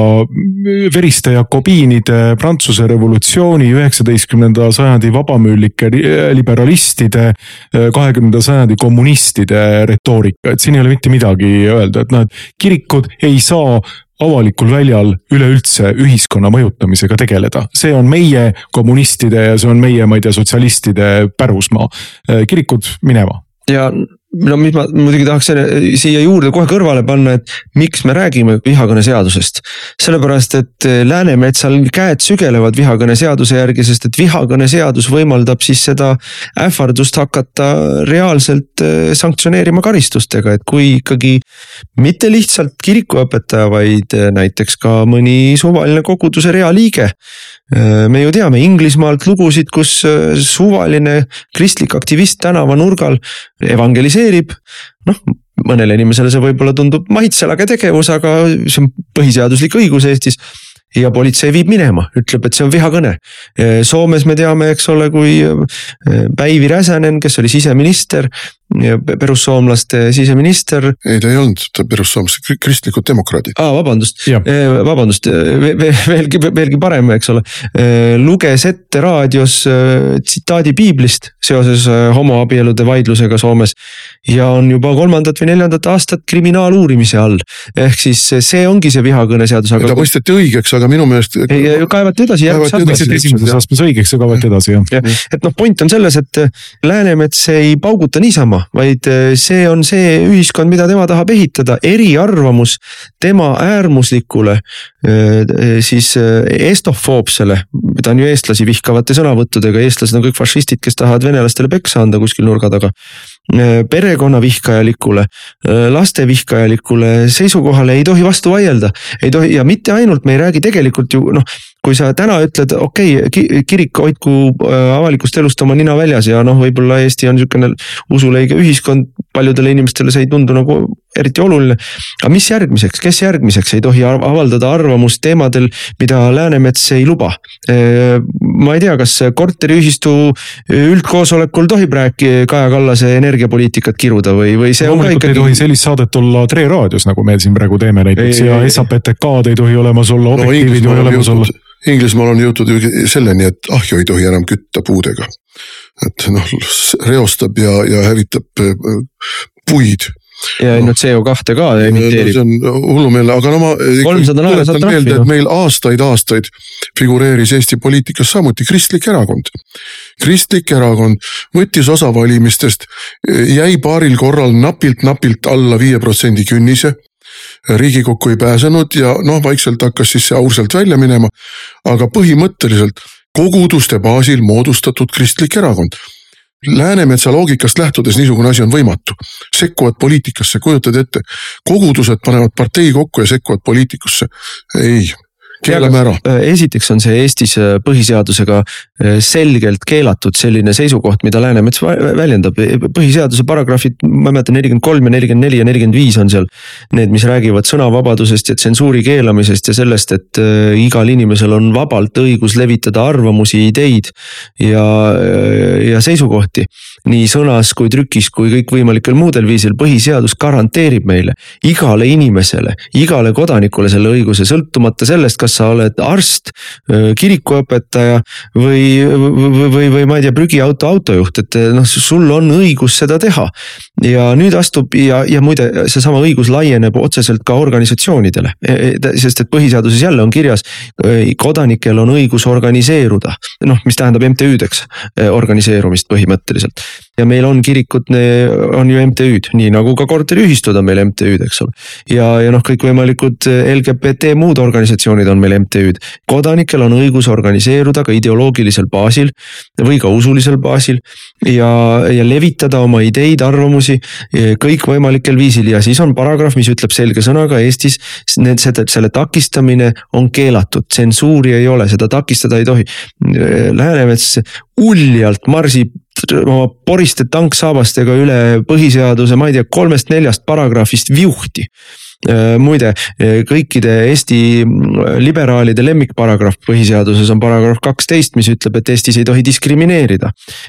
Speaker 4: veriste jakobiinide Prantsuse revolutsiooni, üheksateistkümnenda sajandi vabamüülike liberalistide, äh, kahekümnenda sajandi kommunistide retoorika, et siin ei ole mitte midagi öelda, et noh, et kirikud ei saa avalikul väljal üleüldse ühiskonna mõjutamisega tegeleda. see on meie kommunistide ja see on meie, ma ei tea, sotsialistide pärusmaa. Äh, kirikud minema
Speaker 2: ja no mis ma muidugi tahaks siia juurde kohe kõrvale panna, et miks me räägime vihakõneseadusest. sellepärast, et eh, Läänemetsal käed sügelevad vihakõneseaduse järgi, sest et vihakõneseadus võimaldab siis seda ähvardust hakata reaalselt eh, sanktsioneerima karistustega, et kui ikkagi mitte lihtsalt kirikuõpetaja, vaid eh, näiteks ka mõni suvaline koguduse realiige me ju teame Inglismaalt lugusid, kus suvaline kristlik aktivist tänavanurgal evangeliseerib. Noh, mõnele inimesele see võib-olla tundub maitselage tegevus, aga see on põhiseaduslik õigus Eestis ja politsei viib minema, ütleb, et see on vihakõne. Soomes me teame, eks ole, kui Päivi Räsänen, kes oli siseminister, perussoomlaste siseminister.
Speaker 3: ei, ta ei olnud, ta perussoomlased, kristlikud demokraadid.
Speaker 2: aa, vabandust, vabandust, veelgi, veelgi parem, eks ole. luges ette raadios tsitaadi piiblist seoses homoabielude vaidlusega Soomes. ja on juba kolmandat või neljandat aastat kriminaaluurimise all. ehk siis see ongi see vihakõneseadus
Speaker 3: aga.... ta mõisteti õigeks, aga minu meelest.
Speaker 2: kaevati edasi.
Speaker 4: esimeses astmes õigeks ja kaevati edasi jah
Speaker 2: ja,. et noh, point on selles, et Läänemets ei pauguta niisama tema, vaid äh, see on see ühiskond, mida tema tahab ehitada, eriarvamus tema äärmuslikule äh, äh, siis estofoobsele, mida on ju eestlasi vihkavate sõnavõttudega, eestlased on kõik fašistid, kes tahavad venelastele peksa anda kuskil nurga taga. Perekonna vihkajalikule, laste vihkajalikule seisukohale ei tohi vastu vaielda, ei tohi ja mitte ainult, me ei räägi tegelikult ju noh kui sa täna ütled, okei okay,, kirik hoidku äh, avalikust elust oma nina väljas ja noh, võib-olla Eesti on niisugune usuleige ühiskond, paljudele inimestele see ei tundu nagu eriti oluline. aga mis järgmiseks, kes järgmiseks ei tohi avaldada arvamust teemadel, mida Läänemets ei luba? Ma ei tea, kas korteriühistu üldkoosolekul tohib rääkida Kaja Kallase energiapoliitikat kiruda või, või see
Speaker 4: on ka ikkagi. ei tohi sellist saadet olla Tre raadios, nagu me siin praegu teeme näiteks ei, ja SAPTK-d ei tohi olemas olla, objektiivid ei tohi olemas olla
Speaker 3: Inglismaal on jõutud selleni, et ahju ei tohi enam kütta puudega. et noh, reostab ja, ja hävitab äh, puid
Speaker 2: ja ainult no, CO2 ka emiteerib.
Speaker 3: see on hullumeelne, aga no ma tuletan meelde, et meil aastaid-aastaid figureeris Eesti poliitikas samuti kristlik erakond. kristlik erakond võttis osa valimistest, jäi paaril korral napilt-napilt alla viie protsendi künnise riigikokku ei pääsenud ja noh, vaikselt hakkas siis see aurselt välja minema. aga põhimõtteliselt koguduste baasil moodustatud kristlik erakond. Läänemetsa loogikast lähtudes niisugune asi on võimatu. sekkuvad poliitikasse, kujutad ette, kogudused panevad partei kokku ja sekkuvad poliitikusse. ei keelame ära.
Speaker 2: Äh, esiteks on see Eestis äh, põhiseadusega äh, selgelt keelatud selline seisukoht, mida Läänemets väljendab. põhiseaduse paragrahvid, ma ei mäleta, nelikümmend kolm ja nelikümmend neli ja nelikümmend viis on seal. Need, mis räägivad sõnavabadusest ja tsensuuri keelamisest ja sellest, et igal inimesel on vabalt õigus levitada arvamusi, ideid ja, ja seisukohti. Nii sõnas kui trükis kui kõikvõimalikel muudel viisil, põhiseadus garanteerib meile, igale inimesele, igale kodanikule selle õiguse, sõltumata sellest, kas sa oled arst, kirikuõpetaja või, või, või, või ma ei tea, prügiauto autojuht, et noh, sul on õigus seda teha. ja nüüd astub ja, ja muide, seesama õigus laieneb otseselt ka organisatsioonidele, e, e, sest et põhiseaduses jälle on kirjas, kodanikel on õigus organiseeruda. noh, mis tähendab MTÜ-deks organiseerumist põhimõtteliselt ja meil on kirikud, on ju MTÜ-d, nii nagu ka korteriühistud on meil MTÜ-d, eks ole. ja, ja noh, kõikvõimalikud LGBT muud organisatsioonid on meil MTÜ-d. kodanikel on õigus organiseeruda ka ideoloogilisel baasil või ka usulisel baasil ja, ja levitada oma ideid, arvamusi kõikvõimalikel viisil ja siis on paragrahv, mis ütleb selge sõnaga Eestis. Need, selle takistamine on keelatud, tsensuuri ei ole, seda takistada ei tohi. Läänemets uljalt marsib oma poriste tanksaabastega üle põhiseaduse, ma ei tea, kolmest-neljast paragrahvist viuhti muide, äh, kõikide Eesti mm, liberaalide lemmikparagrahv põhiseaduses on paragrahv kaksteist, mis ütleb, et Eestis ei tohi diskrimineerida.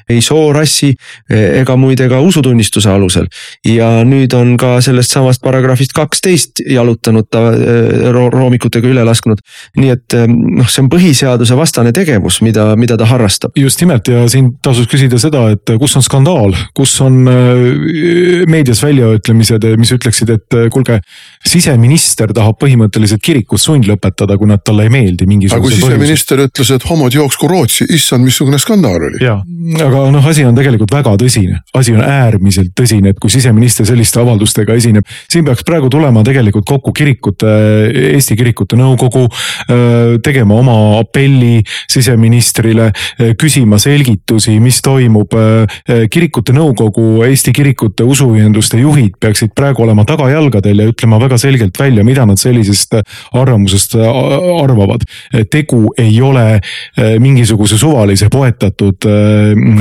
Speaker 2: ei soo, rassi äh, ega muide ka usutunnistuse alusel. ja nüüd on ka sellest samast paragrahvist kaksteist jalutanud ta roomikutega üle lasknud. nii et noh, see on põhiseaduse vastane tegevus, mida, mida ta harrastab.
Speaker 4: just nimelt ja siin tasus küsida seda, et kus on skandaal, kus on meedias väljaütlemised, mis ütleksid, et kuulge siseminister tahab põhimõtteliselt kirikut sundlõpetada, kui nad talle ei meeldi
Speaker 3: mingisugusel põhjusel. aga kui siseminister ütles, et homod jooksku Rootsi, issand, missugune skandaal oli.
Speaker 4: ja, aga noh, asi on tegelikult väga tõsine, asi on äärmiselt tõsine, et kui siseminister selliste avaldustega esineb. siin peaks praegu tulema tegelikult kokku kirikute, Eesti Kirikute Nõukogu, tegema oma apelli siseministrile, küsima selgitusi, mis toimub. kirikute nõukogu, Eesti kirikute usuühenduste juhid peaksid praegu olema tagajalgadel ja ütlema väga väga selgelt välja, mida nad sellisest äh, arvamusest äh, arvavad. tegu ei ole äh, mingisuguse suvalise poetatud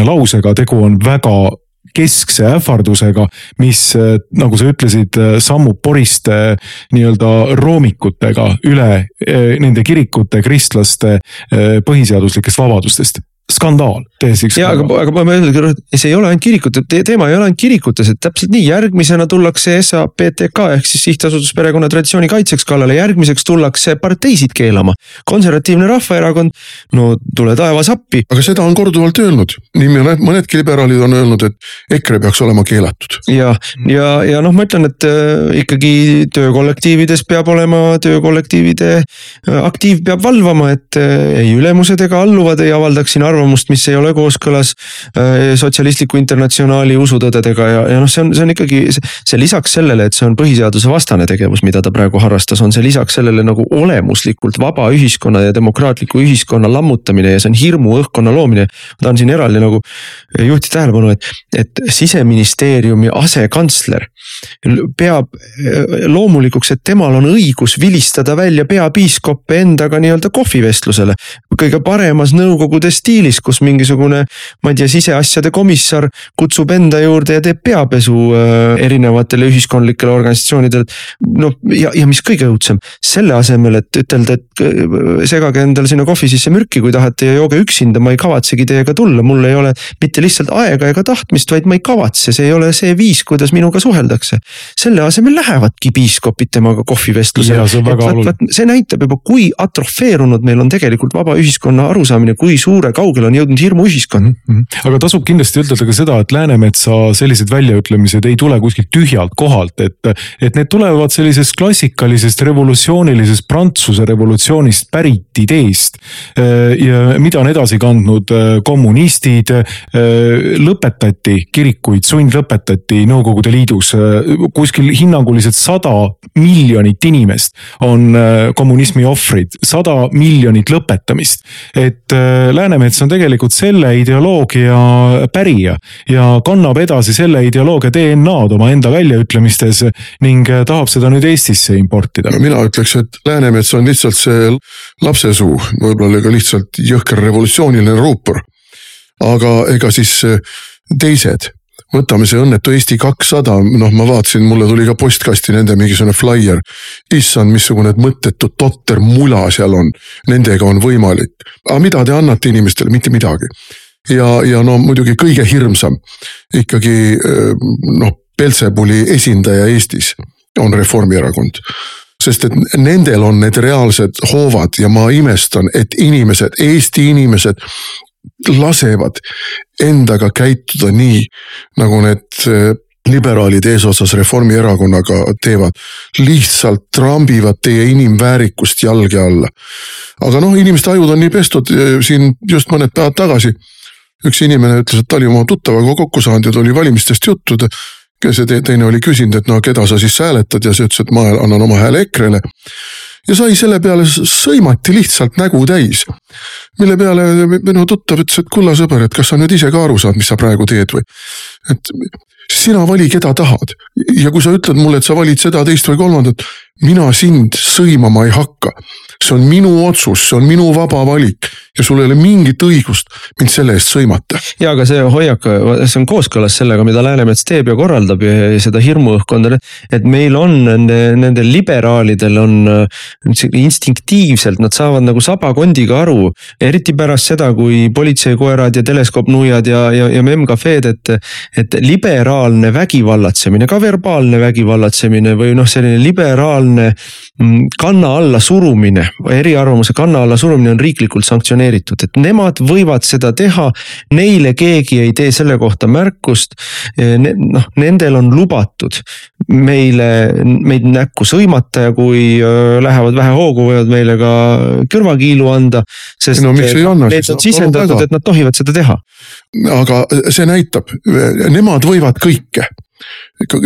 Speaker 4: lausega, tegu on väga keskse ähvardusega, mis nagu sa ütlesid, sammub poriste nii-öelda roomikutega üle nende kirikute, kristlaste põhiseaduslikest vabadustest skandaal, täiesti
Speaker 2: skandaal. ja aga, aga ma mõtlen, see ei ole ainult kirikute te, teema ei ole ainult kirikutes, et täpselt nii, järgmisena tullakse SAPTK ehk siis sihtasutus perekonna traditsiooni kaitseks kallale, järgmiseks tullakse parteisid keelama. konservatiivne Rahvaerakond, no tule taevas appi.
Speaker 3: aga seda on korduvalt öelnud, nii mõned, mõnedki liberaalid on öelnud, et EKRE peaks olema keelatud.
Speaker 2: ja, ja, ja noh, ma ütlen, et äh, ikkagi töökollektiivides peab olema töökollektiivide äh, aktiiv peab valvama, et äh, ei ülemused ega alluvad ei avaldaks siin arvamust arvamust, mis ei ole kooskõlas äh, sotsialistliku internatsionaali usutõdedega ja, ja noh, see on, see on ikkagi see lisaks sellele, et see on põhiseaduse vastane tegevus, mida ta praegu harrastas, on see lisaks sellele nagu olemuslikult vaba ühiskonna ja demokraatliku ühiskonna lammutamine ja see on hirmuõhkkonna loomine. ma tahan siin eraldi nagu juhtida tähelepanu, et, et siseministeeriumi asekantsler peab äh, loomulikuks, et temal on õigus vilistada välja peapiiskoppe endaga nii-öelda kohvivestlusele. Kõige paremas nõukogude stiilis kus mingisugune, ma ei tea, siseasjade komissar kutsub enda juurde ja teeb peapesu äh, erinevatele ühiskondlikele organisatsioonidele. noh, ja, ja mis kõige õudsem, selle asemel, et ütelda, et äh, segage endale sinna kohvi sisse mürki, kui tahate ja jooge üksinda, ma ei kavatsegi teiega tulla, mul ei ole mitte lihtsalt aega ega tahtmist, vaid ma ei kavatse, see ei ole see viis, kuidas minuga suheldakse. selle asemel lähevadki piiskopid temaga kohvivestlusele. see näitab juba, kui atrofeerunud meil on tegelikult vaba ühiskonna arusaamine, kui suure kaugele on jõudnud hirmuühiskond.
Speaker 4: -hmm. aga tasub kindlasti ütelda ka seda, et Läänemetsa sellised väljaütlemised ei tule kuskilt tühjalt kohalt, et. et need tulevad sellisest klassikalisest revolutsioonilisest Prantsuse revolutsioonist pärit ideest. ja mida on edasi kandnud kommunistid, lõpetati kirikuid, sundlõpetati Nõukogude Liidus kuskil hinnanguliselt sada miljonit inimest on kommunismi ohvrid, sada miljonit lõpetamist. Et Läänemets on tegelikult selle ideoloogia pärija ja kannab edasi selle ideoloogia DNA-d omaenda väljaütlemistes ning tahab seda nüüd Eestisse importida.
Speaker 3: mina ütleks, et Läänemets on lihtsalt see lapsesuu, võib-olla ka lihtsalt jõhker revolutsiooniline ruupor. aga ega siis teised võtame see õnnetu Eesti kakssada, noh, ma vaatasin, mulle tuli ka postkasti nende mingisugune flaier. issand, missugune mõttetu totter mula seal on, nendega on võimalik. aga mida te annate inimestele, mitte midagi. ja, ja no muidugi kõige hirmsam ikkagi noh, Peltsepuli esindaja Eestis on Reformierakond sest et nendel on need reaalsed hoovad ja ma imestan, et inimesed, Eesti inimesed lasevad endaga käituda nii, nagu need eh, liberaalid eesotsas Reformierakonnaga teevad. lihtsalt trambivad teie inimväärikust jalge alla. aga noh, inimeste ajud on nii pestud, eh, siin just mõned päevad tagasi üks inimene ütles, et ta oli oma tuttavaga kokku saanud ja tuli valimistest juttu. see teine oli küsinud, et no keda sa siis hääletad ja see ütles, et ma annan oma hääle EKRE-le ja sai selle peale sõimati lihtsalt nägu täis. mille peale minu tuttav ütles, et kulla sõber, et kas sa nüüd ise ka aru saad, mis sa praegu teed või. et sina vali, keda tahad ja kui sa ütled mulle, et sa valid seda, teist või kolmandat, mina sind sõimama ei hakka. See on minu otsus, see on minu vaba valik ja sul ei ole mingit õigust mind selle eest sõimata.
Speaker 2: ja aga see hoiak, see on kooskõlas sellega, mida Läänemets teeb ja korraldab ja seda hirmuõhkkonda. et meil on nende, nendel liberaalidel on instinktiivselt, nad saavad nagu sabakondiga aru. eriti pärast seda, kui politseikoerad ja teleskoopnuiad ja, ja, ja memcafe'd, et, et liberaalne vägivallatsemine, ka verbaalne vägivallatsemine või noh, selline liberaalne mm, kanna alla surumine, eriarvamuse kanna alla surumine on riiklikult sanktsioneeritud et nemad võivad seda teha. Neile keegi ei tee selle kohta märkust. noh, nendel on lubatud meile, meid näkku sõimata ja kui lähevad vähe hoogu, võivad meile ka kõrvakiilu anda. sest
Speaker 3: no,
Speaker 2: need on sisendatud, et nad tohivad seda teha.
Speaker 3: aga see näitab, nemad võivad kõike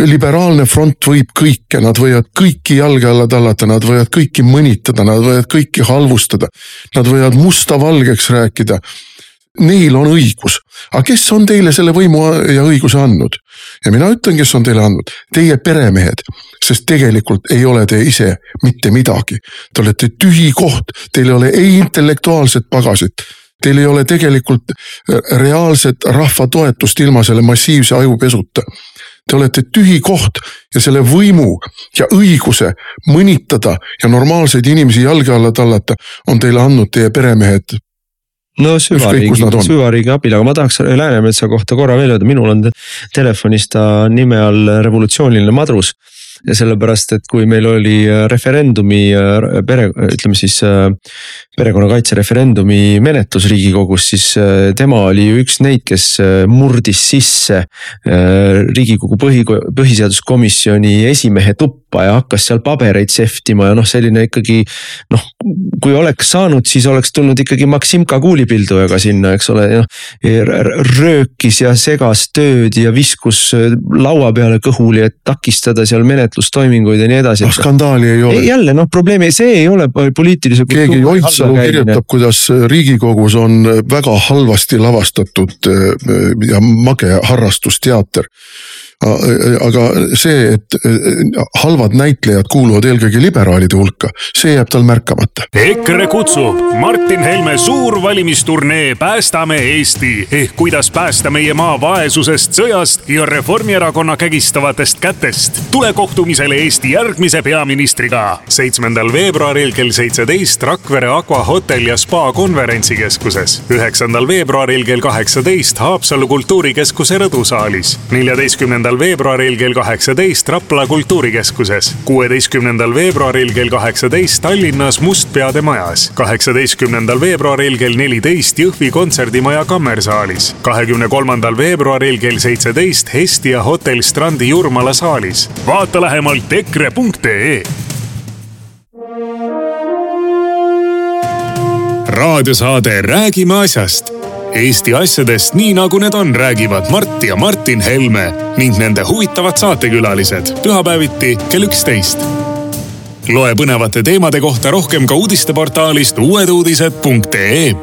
Speaker 3: liberaalne front võib kõike, nad võivad kõiki jalge alla tallata, nad võivad kõiki mõnitada, nad võivad kõiki halvustada. Nad võivad musta valgeks rääkida. Neil on õigus, aga kes on teile selle võimu ja õiguse andnud? ja mina ütlen, kes on teile andnud, teie peremehed, sest tegelikult ei ole te ise mitte midagi. Te olete tühi koht, teil ei ole ei intellektuaalset pagasit Teil ei ole tegelikult reaalset rahva toetust ilma selle massiivse ajupesuta Te olete tühi koht ja selle võimu ja õiguse mõnitada ja normaalseid inimesi jalge alla tallata on teile andnud teie peremehed.
Speaker 2: No süvariigi, süvariigi abil, aga ma tahaks Läänemetsa kohta korra veel öelda, minul on telefonis ta nime all revolutsiooniline madrus sellepärast, et kui meil oli äh, referendumi äh, pere, ütleme siis äh, perekonnakaitse referendumi menetlus riigikogus, siis tema oli ju üks neid, kes murdis sisse riigikogu põhi, põhiseaduskomisjoni esimehe tuppa ja hakkas seal pabereid sehvtima ja noh, selline ikkagi noh, kui oleks saanud, siis oleks tulnud ikkagi Maksimka kuulipildujaga sinna, eks ole, noh. röökis ja segas tööd ja viskus laua peale kõhuli, et takistada seal menetlust menetlustoiminguid ja nii edasi.
Speaker 3: noh skandaali ei ole.
Speaker 2: jälle noh, probleemi, see ei ole poliitilise.
Speaker 3: keegi Oidsalu kirjutab, kuidas riigikogus on väga halvasti lavastatud eh, ja mage harrastusteater aga see, et halvad näitlejad kuuluvad eelkõige liberaalide hulka, see jääb tal märkamata.
Speaker 1: EKRE kutsub Martin Helme suur valimisturnee Päästame Eesti ehk kuidas päästa meie maa vaesusest, sõjast ja Reformierakonna kägistavatest kätest. tule kohtumisele Eesti järgmise peaministriga seitsmendal veebruaril kell seitseteist Rakvere Aqua hotell ja spa konverentsikeskuses. üheksandal veebruaril kell kaheksateist Haapsalu kultuurikeskuse rõdusaalis. neljateistkümnendal neljandal veebruaril kell kaheksateist Rapla kultuurikeskuses, kuueteistkümnendal veebruaril kell kaheksateist Tallinnas Mustpeade majas, kaheksateistkümnendal veebruaril kell neliteist Jõhvi kontserdimaja kammersaalis, kahekümne kolmandal veebruaril kell seitseteist Hestia hotell Strandi Jurmala saalis. vaata lähemalt EKRE.ee raadiosaade Räägime asjast Eesti asjadest nii nagu need on, räägivad Mart ja Martin Helme ning nende huvitavad saatekülalised. pühapäeviti kell üksteist. loe põnevate teemade kohta rohkem ka uudisteportaalist uueduudised.ee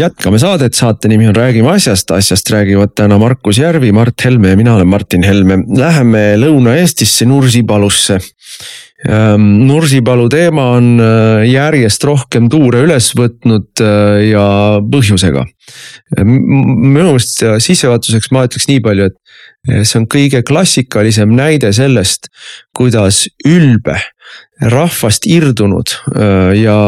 Speaker 2: jätkame saadet, saate nimi on Räägime asjast, asjast räägivad täna Markus Järvi, Mart Helme ja mina olen Martin Helme. Läheme Lõuna-Eestisse Nursipalusse Nursipalu teema on äh, järjest rohkem tuure üles võtnud äh, ja põhjusega. minu meelest sissejuhatuseks ma ütleks nii palju, et äh, see on kõige klassikalisem näide sellest, kuidas ülbe rahvast irdunud ja,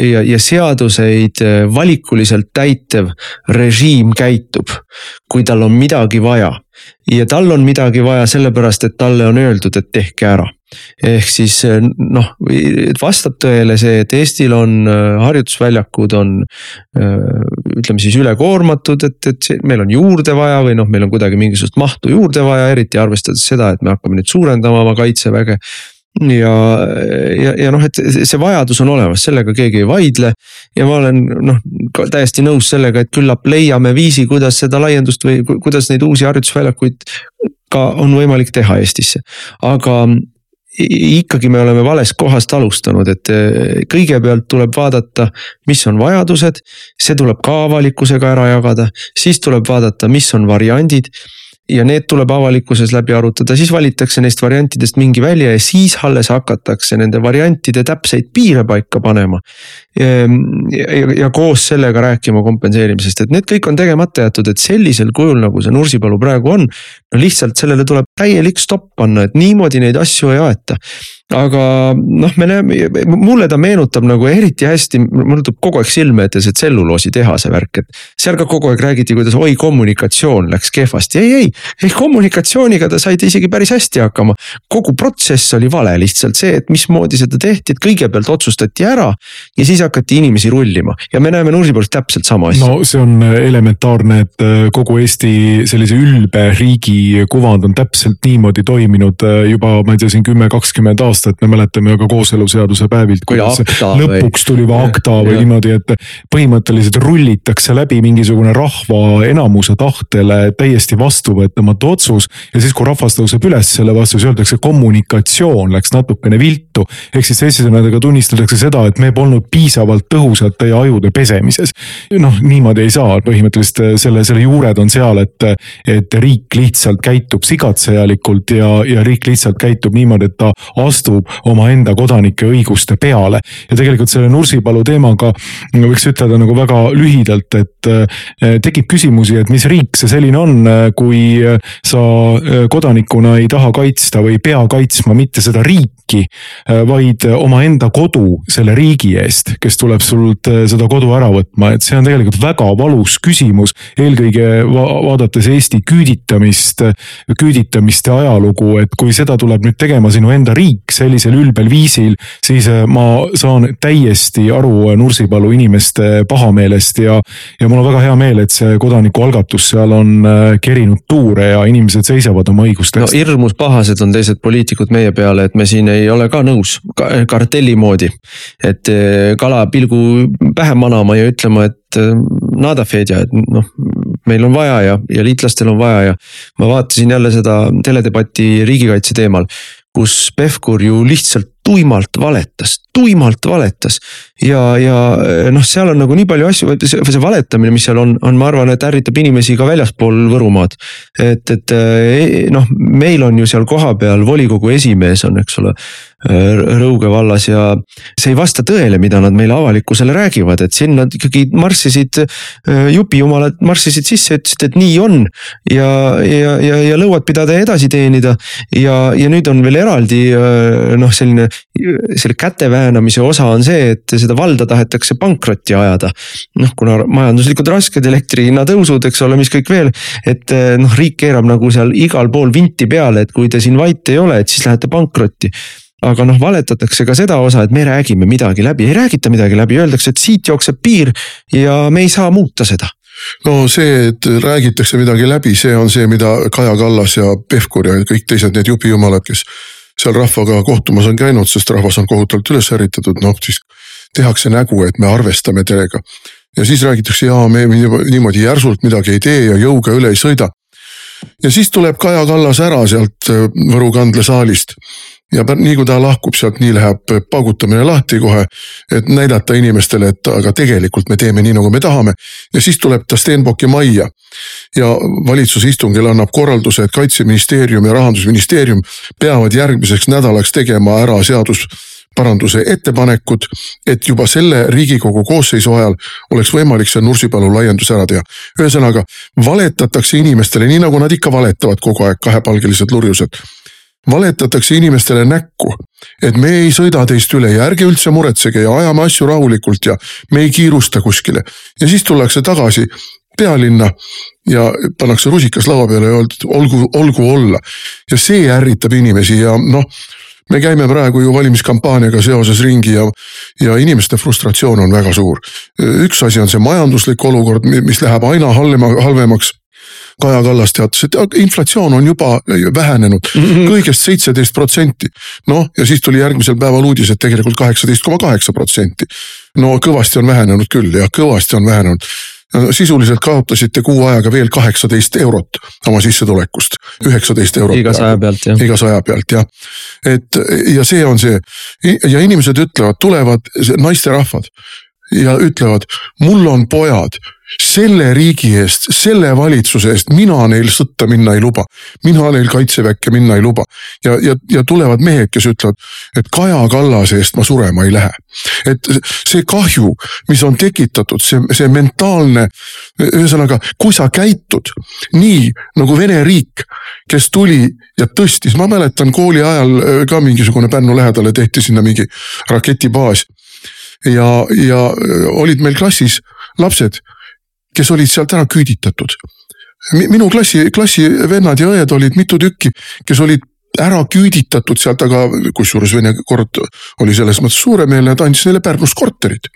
Speaker 2: ja, ja seaduseid valikuliselt täitev režiim käitub, kui tal on midagi vaja. ja tal on midagi vaja sellepärast, et talle on öeldud, et tehke ära ehk siis eh, noh, vastab tõele see, et Eestil on eh, harjutusväljakud on eh, ütleme siis ülekoormatud, et, et meil on juurde vaja või noh, meil on kuidagi mingisugust mahtu juurde vaja, eriti arvestades seda, et me hakkame nüüd suurendama oma kaitseväge ja, ja, ja noh, et see vajadus on olemas, sellega keegi ei vaidle. ja ma olen noh, täiesti nõus sellega, et küllap leiame viisi, kuidas seda laiendust või kuidas neid uusi harjutusväljakuid ka on võimalik teha Eestisse, aga ikkagi me oleme valest kohast alustanud, et eh, kõigepealt tuleb vaadata, mis on vajadused, see tuleb ka avalikkusega ära jagada, siis tuleb vaadata, mis on variandid ja need tuleb avalikkuses läbi arutada, siis valitakse neist variantidest mingi välja ja siis alles hakatakse nende variantide täpseid piire paika panema. Ehm, ja, ja, ja koos sellega rääkima kompenseerimisest, et need kõik on tegemata jäetud, et sellisel kujul, nagu see Nursipalu praegu on. No lihtsalt sellele tuleb täielik stopp panna, et niimoodi neid asju ei aeta aga noh, me näeme, mulle ta meenutab nagu eriti hästi, mul tuleb kogu aeg silme ette see tselluloositehase värk, et. seal ka kogu aeg räägiti, kuidas oi kommunikatsioon läks kehvasti, ei, ei, ei kommunikatsiooniga ta said isegi päris hästi hakkama. kogu protsess oli vale, lihtsalt see, et mismoodi seda tehti, et kõigepealt otsustati ära ja siis hakati inimesi rullima ja me näeme Nursipalus täpselt sama asja.
Speaker 4: no see on elementaarne, et äh, kogu Eesti sellise ülbe riigi kuvand on täpselt niimoodi toiminud äh, juba, ma ei tea, siin kümme, kakskümmend aastat me mäletame ju ka kooseluseaduse päevilt, kuidas lõpuks tuli või akta või ja. niimoodi, et põhimõtteliselt rullitakse läbi mingisugune rahva enamuse tahtele täiesti vastuvõetamatu otsus. ja siis, kui rahvas tõuseb üles selle vastu, siis öeldakse kommunikatsioon läks natukene viltu. ehk siis teisisõnadega tunnistatakse seda, et me polnud piisavalt tõhusad teie ajude pesemises. noh, niimoodi ei saa, põhimõtteliselt selle, selle juured on seal, et, et riik lihtsalt käitub sigatsejalikult ja, ja riik lihtsalt käitub niimoodi, et ta astub omaenda kodanike õiguste peale. ja tegelikult selle Nursipalu teemaga võiks ütelda nagu väga lühidalt, et eh, tekib küsimusi, et mis riik see selline on, eh, kui sa eh, kodanikuna ei taha kaitsta või ei pea kaitsma mitte seda riiki, vaid omaenda kodu selle riigi eest, kes tuleb sult seda kodu ära võtma, et see on tegelikult väga valus küsimus. eelkõige vaadates Eesti küüditamist, küüditamiste ajalugu, et kui seda tuleb nüüd tegema sinu enda riik sellisel ülbel viisil, siis äh, ma saan täiesti aru Nursipalu inimeste pahameelest ja, ja mul on väga hea meel, et see kodanikualgatus seal on äh, kerinud tuure ja inimesed seisavad oma õiguste
Speaker 2: eest. no hirmus pahased on teised poliitikud meie peale, et me siin ei ole ka nõus kartelli moodi. et äh, kala pilgu pähe manama ja ütlema, et nada Fedja, et noh, meil on vaja ja, ja liitlastel on vaja ja. ma vaatasin jälle seda teledebatti riigikaitse teemal kus Pevkur ju lihtsalt tuimalt valetas, tuimalt valetas. ja, ja noh, seal on nagu nii palju asju, see, see valetamine, mis seal on, on, ma arvan, et ärritab inimesi ka väljaspool Võrumaad. et, et eh, noh, meil on ju seal kohapeal volikogu esimees on, eks ole. Rõuge vallas ja see ei vasta tõele, mida nad meile avalikkusele räägivad, et siin nad ikkagi marssisid, jupijumalad marssisid sisse, ütlesid, et nii on. ja, ja, ja, ja lõuad pidada ja edasi teenida ja, ja nüüd on veel eraldi noh, selline selle käte väänamise osa on see, et seda valda tahetakse pankrotti ajada. noh, kuna majanduslikud rasked, elektri hinna tõusud, eks ole, mis kõik veel. et noh, riik keerab nagu seal igal pool vinti peale, et kui te siin vait ei ole, et siis lähete pankrotti aga noh, valetatakse ka seda osa, et me räägime midagi läbi, ei räägita midagi läbi, öeldakse, et siit jookseb piir ja me ei saa muuta seda
Speaker 3: no see, et räägitakse midagi läbi, see on see, mida Kaja Kallas ja Pevkur ja kõik teised need jupijumalad, kes seal rahvaga kohtumas on käinud, sest rahvas on kohutavalt üles ärritatud, noh siis tehakse nägu, et me arvestame teiega. ja siis räägitakse, jaa, me niimoodi järsult midagi ei tee ja jõuga üle ei sõida. ja siis tuleb Kaja Kallas ära sealt Võru kandlesaalist ja nii kui ta lahkub sealt, nii läheb paugutamine lahti kohe. et näidata inimestele, et aga tegelikult me teeme nii, nagu me tahame. ja siis tuleb ta Stenbocki majja. ja valitsuse istungil annab korralduse, et kaitseministeerium ja rahandusministeerium peavad järgmiseks nädalaks tegema ära seadus paranduse ettepanekud, et juba selle riigikogu koosseisu ajal oleks võimalik see Nursipalu laiendus ära teha. ühesõnaga valetatakse inimestele, nii nagu nad ikka valetavad kogu aeg, kahepalgelised lurjused valetatakse inimestele näkku, et me ei sõida teist üle ja ärge üldse muretsege ja ajame asju rahulikult ja me ei kiirusta kuskile. ja siis tullakse tagasi pealinna ja pannakse rusikas laua peale ja öeldakse olgu, olgu olla. ja see ärritab inimesi ja noh, me käime praegu ju valimiskampaaniaga seoses ringi ja, ja inimeste frustratsioon on väga suur. üks asi on see majanduslik olukord, mis läheb aina halvema, halvemaks Kaja Kallas teatas, et inflatsioon on juba vähenenud mm -hmm. kõigest seitseteist protsenti. noh, ja siis tuli järgmisel päeval uudis, et tegelikult kaheksateist koma kaheksa protsenti. no kõvasti on vähenenud küll ja kõvasti on vähenenud sisuliselt kaotasite kuu ajaga veel kaheksateist eurot oma sissetulekust, üheksateist eurot.
Speaker 2: iga saja pealt jah.
Speaker 3: iga saja pealt jah, et ja see on see ja inimesed ütlevad, tulevad naisterahvad ja ütlevad, mul on pojad selle riigi eest, selle valitsuse eest mina neil sõtta minna ei luba. mina neil kaitseväkke minna ei luba. ja, ja, ja tulevad mehed, kes ütlevad, et Kaja Kallase eest ma surema ei lähe. et see kahju, mis on tekitatud, see, see mentaalne, ühesõnaga, kui sa käitud nii nagu Vene riik, kes tuli ja tõstis, ma mäletan kooli ajal äh, ka mingisugune Pärnu lähedale tehti sinna mingi raketibaas. Ja, ja olid meil klassis lapsed kes olid sealt ära küüditatud. minu klassi, klassivennad ja õed olid mitu tükki, kes olid ära küüditatud sealt, aga kusjuures Vene kord oli selles mõttes suuremeelne, et andis neile Pärnus korterid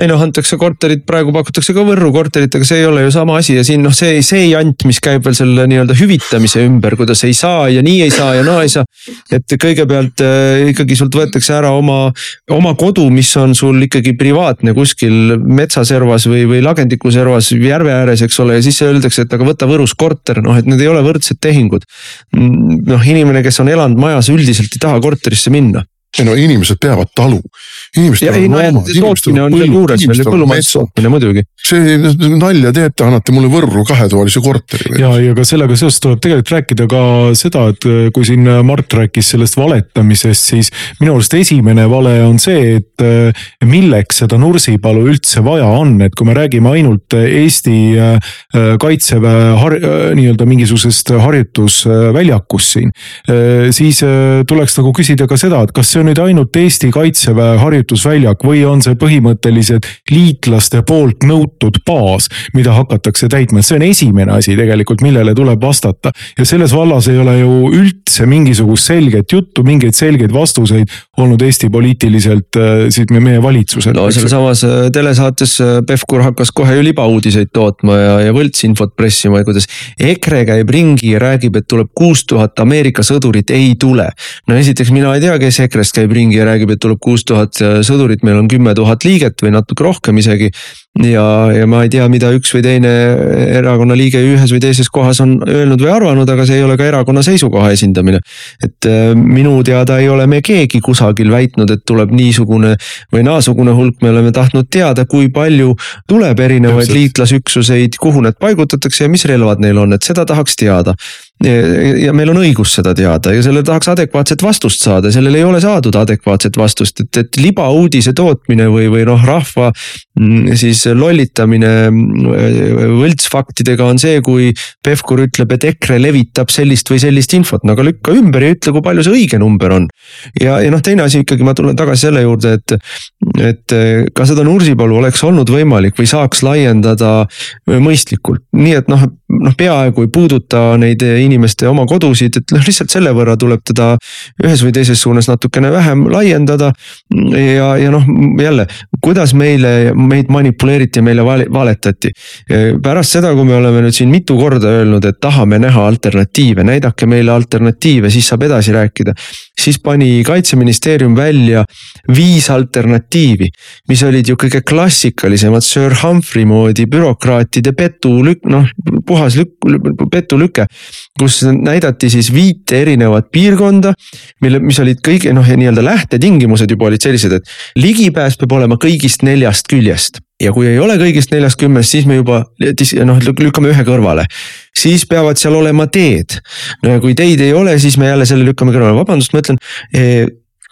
Speaker 2: ei noh, antakse korterit, praegu pakutakse ka Võrru korterit, aga see ei ole ju sama asi ja siin noh, see, see jant, mis käib veel selle nii-öelda hüvitamise ümber, kuidas ei saa ja nii ei saa ja naa ei saa. et kõigepealt äh, ikkagi sult võetakse ära oma, oma kodu, mis on sul ikkagi privaatne kuskil metsaservas või, või lagendiku servas järve ääres, eks ole, ja siis öeldakse, et aga võta Võrus korter, noh, et need ei ole võrdsed tehingud. noh, inimene, kes on elanud majas, üldiselt ei taha korterisse minna
Speaker 3: ei no inimesed peavad talu, see nalja teete, annate mulle Võrru kahetoalise korteri.
Speaker 4: ja, ja ka sellega seoses tuleb tegelikult rääkida ka seda, et äh, kui siin äh, Mart rääkis sellest valetamisest, siis minu arust esimene vale on see, et äh, milleks seda Nursipalu üldse vaja on, et kui me räägime ainult Eesti kaitseväe har-, nii-öelda mingisugusest harjutusväljakust siin. siis tuleks nagu küsida ka seda, et kas see on nüüd ainult Eesti kaitseväe harjutusväljak või on see põhimõtteliselt liitlaste poolt nõutud baas, mida hakatakse täitma, see on esimene asi tegelikult, millele tuleb vastata. ja selles vallas ei ole ju üldse mingisugust selget juttu, mingeid selgeid vastuseid olnud Eesti poliitiliselt äh, siit meie valitsusel.
Speaker 2: no sealsamas äh, telesaates äh, Pevkur hakkas kohe ju libauudiseid tootma ja, ja võltsinfot pressima, kuidas EKRE käib ringi ja räägib, et tuleb kuus tuhat Ameerika sõdurit, ei tule. no esiteks mina ei tea, kes EKRE-st käib ringi ja räägib, et tuleb kuus tuhat sõdurit, meil on kümme tuhat liiget või natuke rohkem isegi ja, ja ma ei tea, mida üks või teine erakonna liige ühes või teises kohas on öelnud või arvanud, aga see ei ole ka erakonna seisukoha esindamine. et äh, minu teada ei ole me keegi kusagil väitnud, et tuleb niisugune või naasugune hulk, me oleme tahtnud teada, kui palju tuleb erinevaid liitlasüksuseid, kuhu need paigutatakse ja mis relvad neil on, et seda tahaks teada. Ja meil on õigus seda teada ja sellele tahaks adekvaatset vastust saada, sellele ei ole saadud adekvaatset vastust, et, et libauudise tootmine või, või noh, rahva mm, siis lollitamine mm, võltsfaktidega on see, kui Pevkur ütleb, et EKRE levitab sellist või sellist infot, no aga lükka ümber ja ütle, kui palju see õige number on. ja, ja noh, teine asi ikkagi, ma tulen tagasi selle juurde, et, et ka seda Nursipalu oleks olnud võimalik või saaks laiendada mõistlikult, nii et noh, noh peaaegu ei puuduta neid inimeste oma kodusid, et noh, lihtsalt selle võrra tuleb teda ühes või teises suunas natukene vähem laiendada. ja, ja noh, jälle, kuidas meile, meid manipuleeriti ja meile valetati. pärast seda, kui me oleme nüüd siin mitu korda öelnud, et tahame näha alternatiive, näidake meile alternatiive, siis saab edasi rääkida. siis pani kaitseministeerium välja viis alternatiivi, mis olid ju kõige klassikalisemad Sir Humphrey moodi bürokraatide petulükk, noh puhas lükk, petulüke kus näidati siis viite erinevat piirkonda, mille, mis olid kõige noh, nii-öelda lähtetingimused juba olid sellised, et ligipääs peab olema kõigist neljast küljest ja kui ei ole kõigist neljast kümnest, siis me juba noh, lükkame ühe kõrvale. siis peavad seal olema teed. no ja kui teid ei ole, siis me jälle selle lükkame kõrvale, vabandust, ma ütlen eh,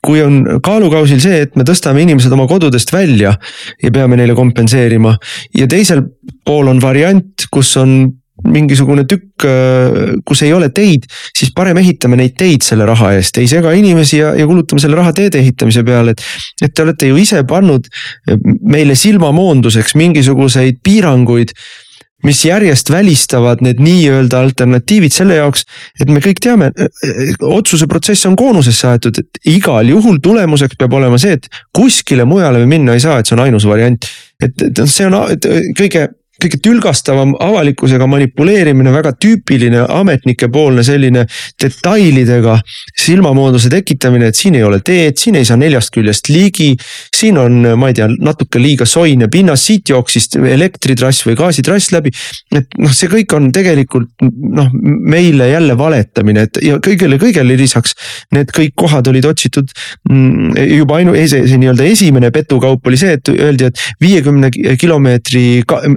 Speaker 2: kui on kaalukausil see, et me tõstame inimesed oma kodudest välja ja peame neile kompenseerima ja teisel pool on variant, kus on mingisugune tükk, äh, kus ei ole teid, siis parem ehitame neid teid selle raha eest, ei sega inimesi ja, ja kulutame selle raha teede ehitamise peale, et. et te olete ju ise pannud meile silmamoonduseks mingisuguseid piiranguid mis järjest välistavad need nii-öelda alternatiivid selle jaoks, et me kõik teame, otsuse protsess on koonusesse aetud, et igal juhul tulemuseks peab olema see, et kuskile mujale me minna ei saa, et see on ainus variant. et, et see on et kõige kõige tülgastavam avalikkusega manipuleerimine, väga tüüpiline ametnikepoolne selline detailidega silmamooduse tekitamine, et siin ei ole teed, siin ei saa neljast küljest ligi. siin on, ma ei tea, natuke liiga soine pinnas, siit jooksis elektritrass või gaasitrass läbi. et noh, see kõik on tegelikult noh, meile jälle valetamine, et ja kõigele, kõigele lisaks need kõik kohad olid otsitud mm, juba ainu-, see, see nii-öelda esimene petukaup oli see, et öeldi, et viiekümne kilomeetri,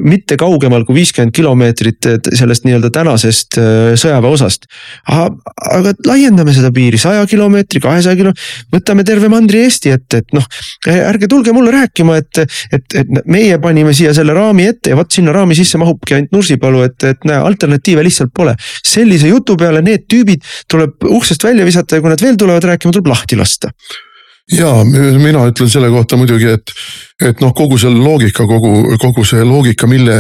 Speaker 2: mitte kaugemal kui viiskümmend kilomeetrit sellest nii-öelda tänasest äh, sõjaväeosast. aga laiendame seda piiri saja kilomeetri, kahesaja kilo, võtame terve Mandri-Eesti ette, et noh, ärge tulge mulle rääkima, et, et, et meie panime siia selle raami ette ja vot sinna raami sisse mahubki ainult Nursipalu, et, et näe, alternatiive lihtsalt pole. sellise jutu peale need tüübid tuleb uksest välja visata ja kui nad veel tulevad rääkima, tuleb lahti lasta
Speaker 3: ja mina ütlen selle kohta muidugi, et, et noh, kogu see loogika, kogu, kogu see loogika, mille,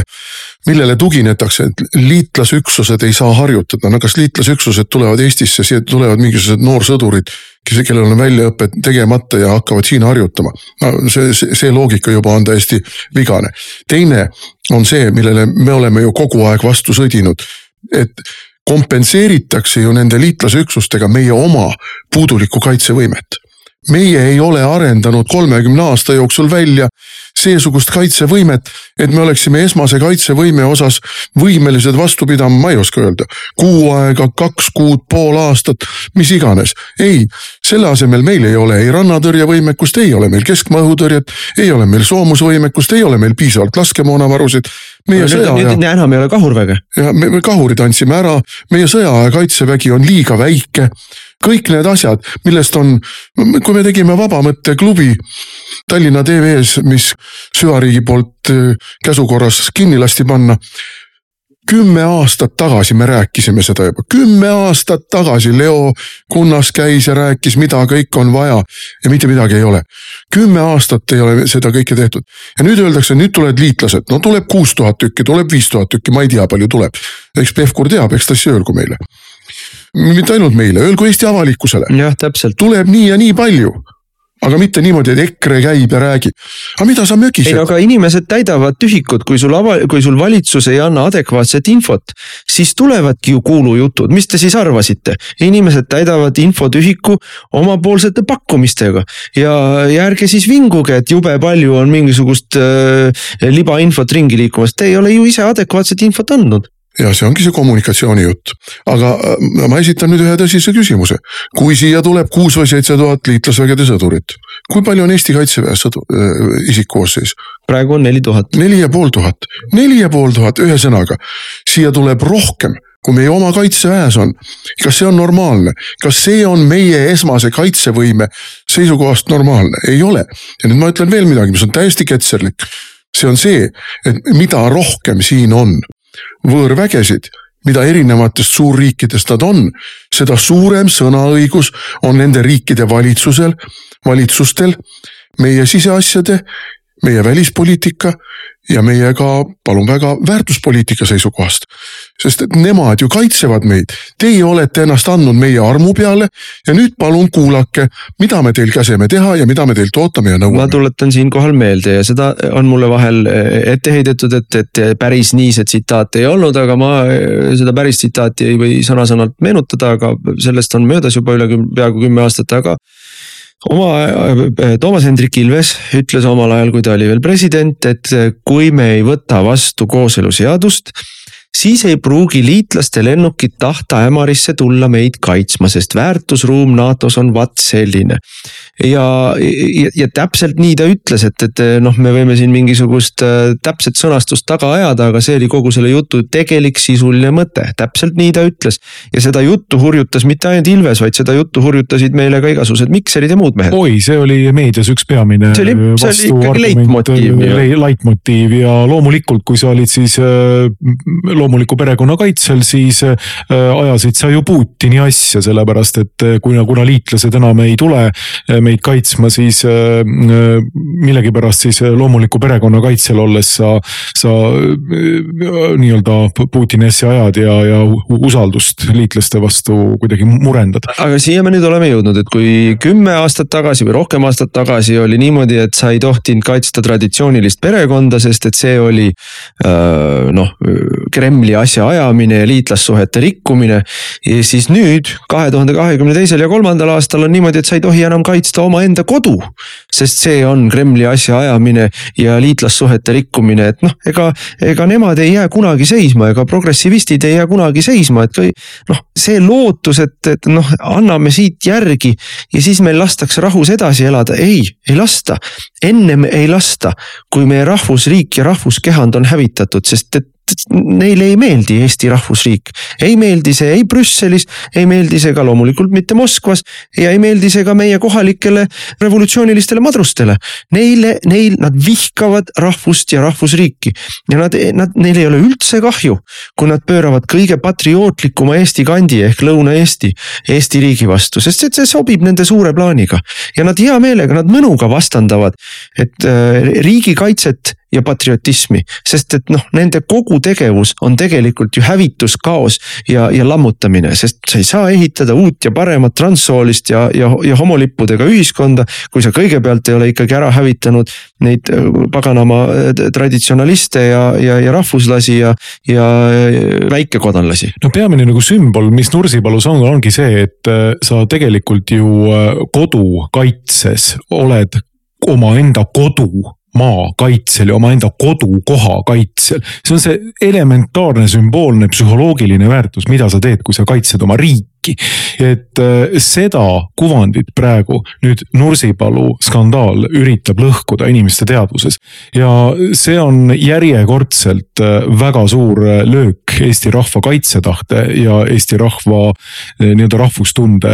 Speaker 3: millele tuginetakse, et liitlasüksused ei saa harjutada, no kas liitlasüksused tulevad Eestisse, siia tulevad mingisugused noorsõdurid, kes, kellel on väljaõpe tegemata ja hakkavad siin harjutama. no see, see, see loogika juba on täiesti vigane. teine on see, millele me oleme ju kogu aeg vastu sõdinud, et kompenseeritakse ju nende liitlasüksustega meie oma puudulikku kaitsevõimet meie ei ole arendanud kolmekümne aasta jooksul välja seesugust kaitsevõimet, et me oleksime esmase kaitsevõime osas võimelised vastu pidama, ma ei oska öelda, kuu aega, kaks kuud, pool aastat, mis iganes. ei, selle asemel meil ei ole ei rannatõrjevõimekust, ei ole meil keskmaa õhutõrjet, ei ole meil soomusvõimekust, ei ole meil piisavalt laskemoonavarusid. Meie sõjaaja.
Speaker 2: enam ei ole kahurväge.
Speaker 3: ja me, me kahurid andsime ära, meie sõjaaja kaitsevägi on liiga väike kõik need asjad, millest on, kui me tegime Vaba Mõtte klubi Tallinna TV-s, mis süvariigi poolt äh, käsukorras kinni lasti panna. Kümme aastat tagasi me rääkisime seda juba, kümme aastat tagasi Leo Kunnas käis ja rääkis, mida kõik on vaja ja mitte midagi ei ole. kümme aastat ei ole seda kõike tehtud ja nüüd öeldakse, nüüd tulevad liitlased, no tuleb kuus tuhat tükki, tuleb viis tuhat tükki, ma ei tea, palju tuleb. eks Pevkur teab, eks ta siis öelgu meile mitte ainult meile, öelgu Eesti avalikkusele.
Speaker 2: jah, täpselt.
Speaker 3: tuleb nii ja nii palju aga mitte niimoodi, et EKRE käib ja räägib. aga mida sa mögised?
Speaker 2: ei no aga inimesed täidavad tühikut, kui sul ava-, kui sul valitsus ei anna adekvaatset infot, siis tulevadki ju kuulujutud, mis te siis arvasite? inimesed täidavad infotühiku omapoolsete pakkumistega ja, ja ärge siis vinguge, et jube palju on mingisugust äh, libainfot ringi liikumas, te ei ole ju ise adekvaatset infot andnud
Speaker 3: ja see ongi see kommunikatsiooni jutt. aga äh, ma esitan nüüd ühe tõsise küsimuse. kui siia tuleb kuus või seitse tuhat liitlasvägede sõdurit, kui palju on Eesti kaitseväes sõdu- äh,, isikkoosseis?
Speaker 2: praegu on neli tuhat.
Speaker 3: neli ja pool tuhat, neli ja pool tuhat, ühesõnaga siia tuleb rohkem kui meie oma kaitseväes on. kas see on normaalne, kas see on meie esmase kaitsevõime seisukohast normaalne, ei ole. ja nüüd ma ütlen veel midagi, mis on täiesti ketserlik. see on see, et mida rohkem siin on võõrvägesid, mida erinevatest suurriikidest nad on, seda suurem sõnaõigus on nende riikide valitsusel, valitsustel meie siseasjade, meie välispoliitika ja meie ka palun väga väärtuspoliitika seisukohast. sest et nemad ju kaitsevad meid, teie olete ennast andnud meie armu peale ja nüüd palun kuulake, mida me teil käseme teha ja mida me teilt ootame ja nõuame.
Speaker 2: ma tuletan siinkohal meelde ja seda on mulle vahel eh, ette heidetud, et, et päris nii see tsitaat ei olnud, aga ma eh, seda päris tsitaati ei või sõna-sõnalt meenutada, aga sellest on möödas juba üle peaaegu kümme aastat, aga oma, äh, Toomas Hendrik Ilves ütles omal ajal, kui ta oli veel president, et kui me ei võta vastu kooseluseadust, siis ei pruugi liitlaste lennukid tahta Ämarisse tulla meid kaitsma, sest väärtusruum NATO-s on vaat selline. Ja, ja, ja täpselt nii ta ütles, et, et noh, me võime siin mingisugust äh, täpset sõnastust taga ajada, aga see oli kogu selle jutu tegelik sisuline mõte, täpselt nii ta ütles. ja seda juttu hurjutas mitte ainult Ilves, vaid seda juttu hurjutasid meile ka igasugused mikserid ja muud mehed.
Speaker 4: oi, see oli meedias üks peamine.
Speaker 2: see oli, see oli ikkagi leitmotiiv.
Speaker 4: leitmotiiv ja loomulikult, kui sa olid siis äh, loomuliku perekonna kaitsel, siis ajasid sa ju Putini asja, sellepärast et kuna, kuna liitlased enam ei tule meid kaitsma, siis millegipärast siis loomuliku perekonna kaitsel olles sa, sa nii-öelda Putini asja ajad ja, ja usaldust liitlaste vastu kuidagi murendad.
Speaker 2: aga siia me nüüd oleme jõudnud, et kui kümme aastat tagasi või rohkem aastat tagasi oli niimoodi, et sa ei tohtinud kaitsta traditsioonilist perekonda, sest et see oli noh, Kremli asja ajamine ja liitlassuhete rikkumine. ja siis nüüd kahe tuhande kahekümne teisel ja kolmandal aastal on niimoodi, et sa ei tohi enam kaitsta omaenda kodu. sest see on Kremli asja ajamine ja liitlassuhete rikkumine, et noh, ega, ega nemad ei jää kunagi seisma ega progressivistid ei jää kunagi seisma, et noh, see lootus, et, et noh, anname siit järgi ja siis meil lastakse rahus edasi elada, ei, ei lasta. ennem ei lasta, kui meie rahvusriik ja rahvuskehand on hävitatud, sest et neile ei meeldi Eesti rahvusriik. ei meeldi see ei Brüsselis, ei meeldi see ka loomulikult mitte Moskvas ja ei meeldi see ka meie kohalikele revolutsioonilistele madrustele. Neile, neil, nad vihkavad rahvust ja rahvusriiki ja nad, nad, neil ei ole üldse kahju, kui nad pööravad kõige patriootlikuma Eesti kandi ehk Lõuna-Eesti, Eesti riigi vastu, sest see, see sobib nende suure plaaniga. ja nad hea meelega, nad mõnuga vastandavad, et äh, riigikaitset ja patriotismi, sest et noh, nende kogu tegevus on tegelikult ju hävitus, kaos ja, ja lammutamine, sest sa ei saa ehitada uut ja paremat transsoolist ja, ja, ja homolippudega ühiskonda. kui sa kõigepealt ei ole ikkagi ära hävitanud neid äh, paganama äh, traditsionaliste ja, ja, ja rahvuslasi ja, ja väikekodanlasi.
Speaker 4: no peamine nagu sümbol, mis Nursipalus on, ongi see, et äh, sa tegelikult ju kodu kaitses oled omaenda kodu maa kaitsel ja omaenda kodukoha kaitsel. see on see elementaarne sümboolne psühholoogiline väärtus, mida sa teed, kui sa kaitsed oma riiki riiki. et äh, seda kuvandit praegu nüüd Nursipalu skandaal üritab lõhkuda inimeste teadvuses. ja see on järjekordselt äh, väga suur löök Eesti rahva kaitsetahte ja Eesti rahva nii-öelda rahvustunde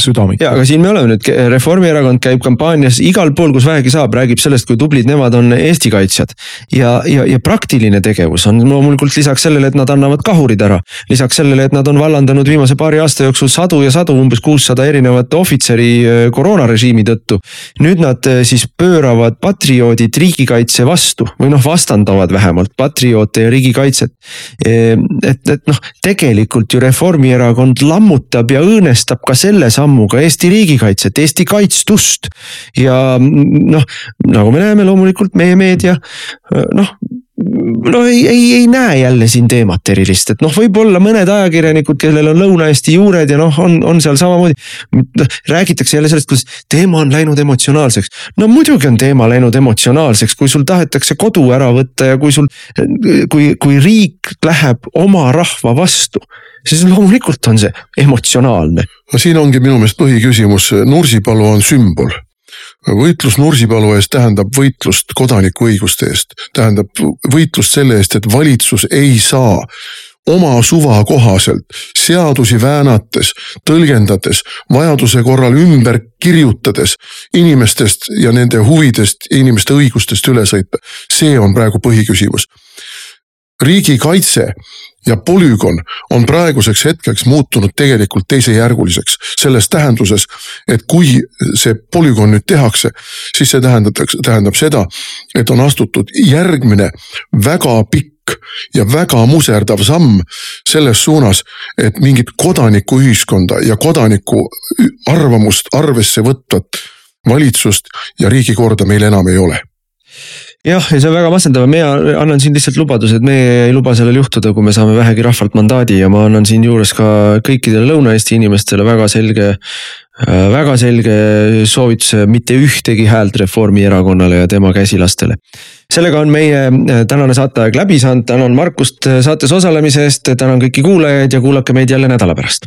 Speaker 4: südamikku.
Speaker 2: ja, aga siin me oleme nüüd, Reformierakond käib kampaanias igal pool, kus vähegi saab, räägib sellest, kui tublid nemad on Eesti kaitsjad. ja, ja, ja praktiline tegevus on loomulikult lisaks sellele, et nad annavad kahurid ära, lisaks sellele, et nad on vallandanud viimase paari aasta jooksul sadu ja sadu, umbes kuussada erinevat ohvitseri äh, koroonarežiimi tõttu. nüüd nad äh, siis pööravad patrioodid riigikaitse vastu või noh, vastandavad vähemalt patrioote ja riigikaitset. Ehm, et, et noh, tegelikult ju Reformierakond lammutab ja õõnestab ka selle sammuga Eesti riigikaitset, Eesti kaitstust. ja noh, nagu me näeme, loomulikult meie meedia noh no ei, ei, ei näe jälle siin teemat erilist, et noh, võib-olla mõned ajakirjanikud, kellel on Lõuna-Eesti juured ja noh, on, on seal samamoodi. noh, räägitakse jälle sellest, kuidas teema on läinud emotsionaalseks. no muidugi on teema läinud emotsionaalseks, kui sul tahetakse kodu ära võtta ja kui sul, kui, kui riik läheb oma rahva vastu siis loomulikult on see emotsionaalne.
Speaker 3: no siin ongi minu meelest põhiküsimus, Nursipalu on sümbol võitlus Nursipalu eest tähendab võitlust kodanikuõiguste eest, tähendab võitlust selle eest, et valitsus ei saa oma suva kohaselt seadusi väänates, tõlgendades, vajaduse korral ümber kirjutades inimestest ja nende huvidest, inimeste õigustest üle sõita. see on praegu põhiküsimus. riigikaitse ja polügoon on praeguseks hetkeks muutunud tegelikult teisejärguliseks. selles tähenduses, et kui see polügoon nüüd tehakse, siis see tähendatakse, tähendab seda, et on astutud järgmine väga pikk ja väga muserdav samm selles suunas, et mingit kodanikuühiskonda ja kodaniku arvamust arvesse võtvat valitsust ja riigikorda meil enam ei ole
Speaker 2: jah, ja see on väga masendav mina annan siin lihtsalt lubaduse, et meie ei luba sellel juhtuda, kui me saame vähegi rahvalt mandaadi ja ma annan siinjuures ka kõikidele Lõuna-Eesti inimestele väga selge äh, väga selge soovituse mitte ühtegi häält Reformierakonnale ja tema käsilastele. sellega on meie äh, tänane saateaeg läbi saanud, tänan Markust saates osalemise eest, tänan kõiki kuulajaid ja kuulake meid jälle nädala pärast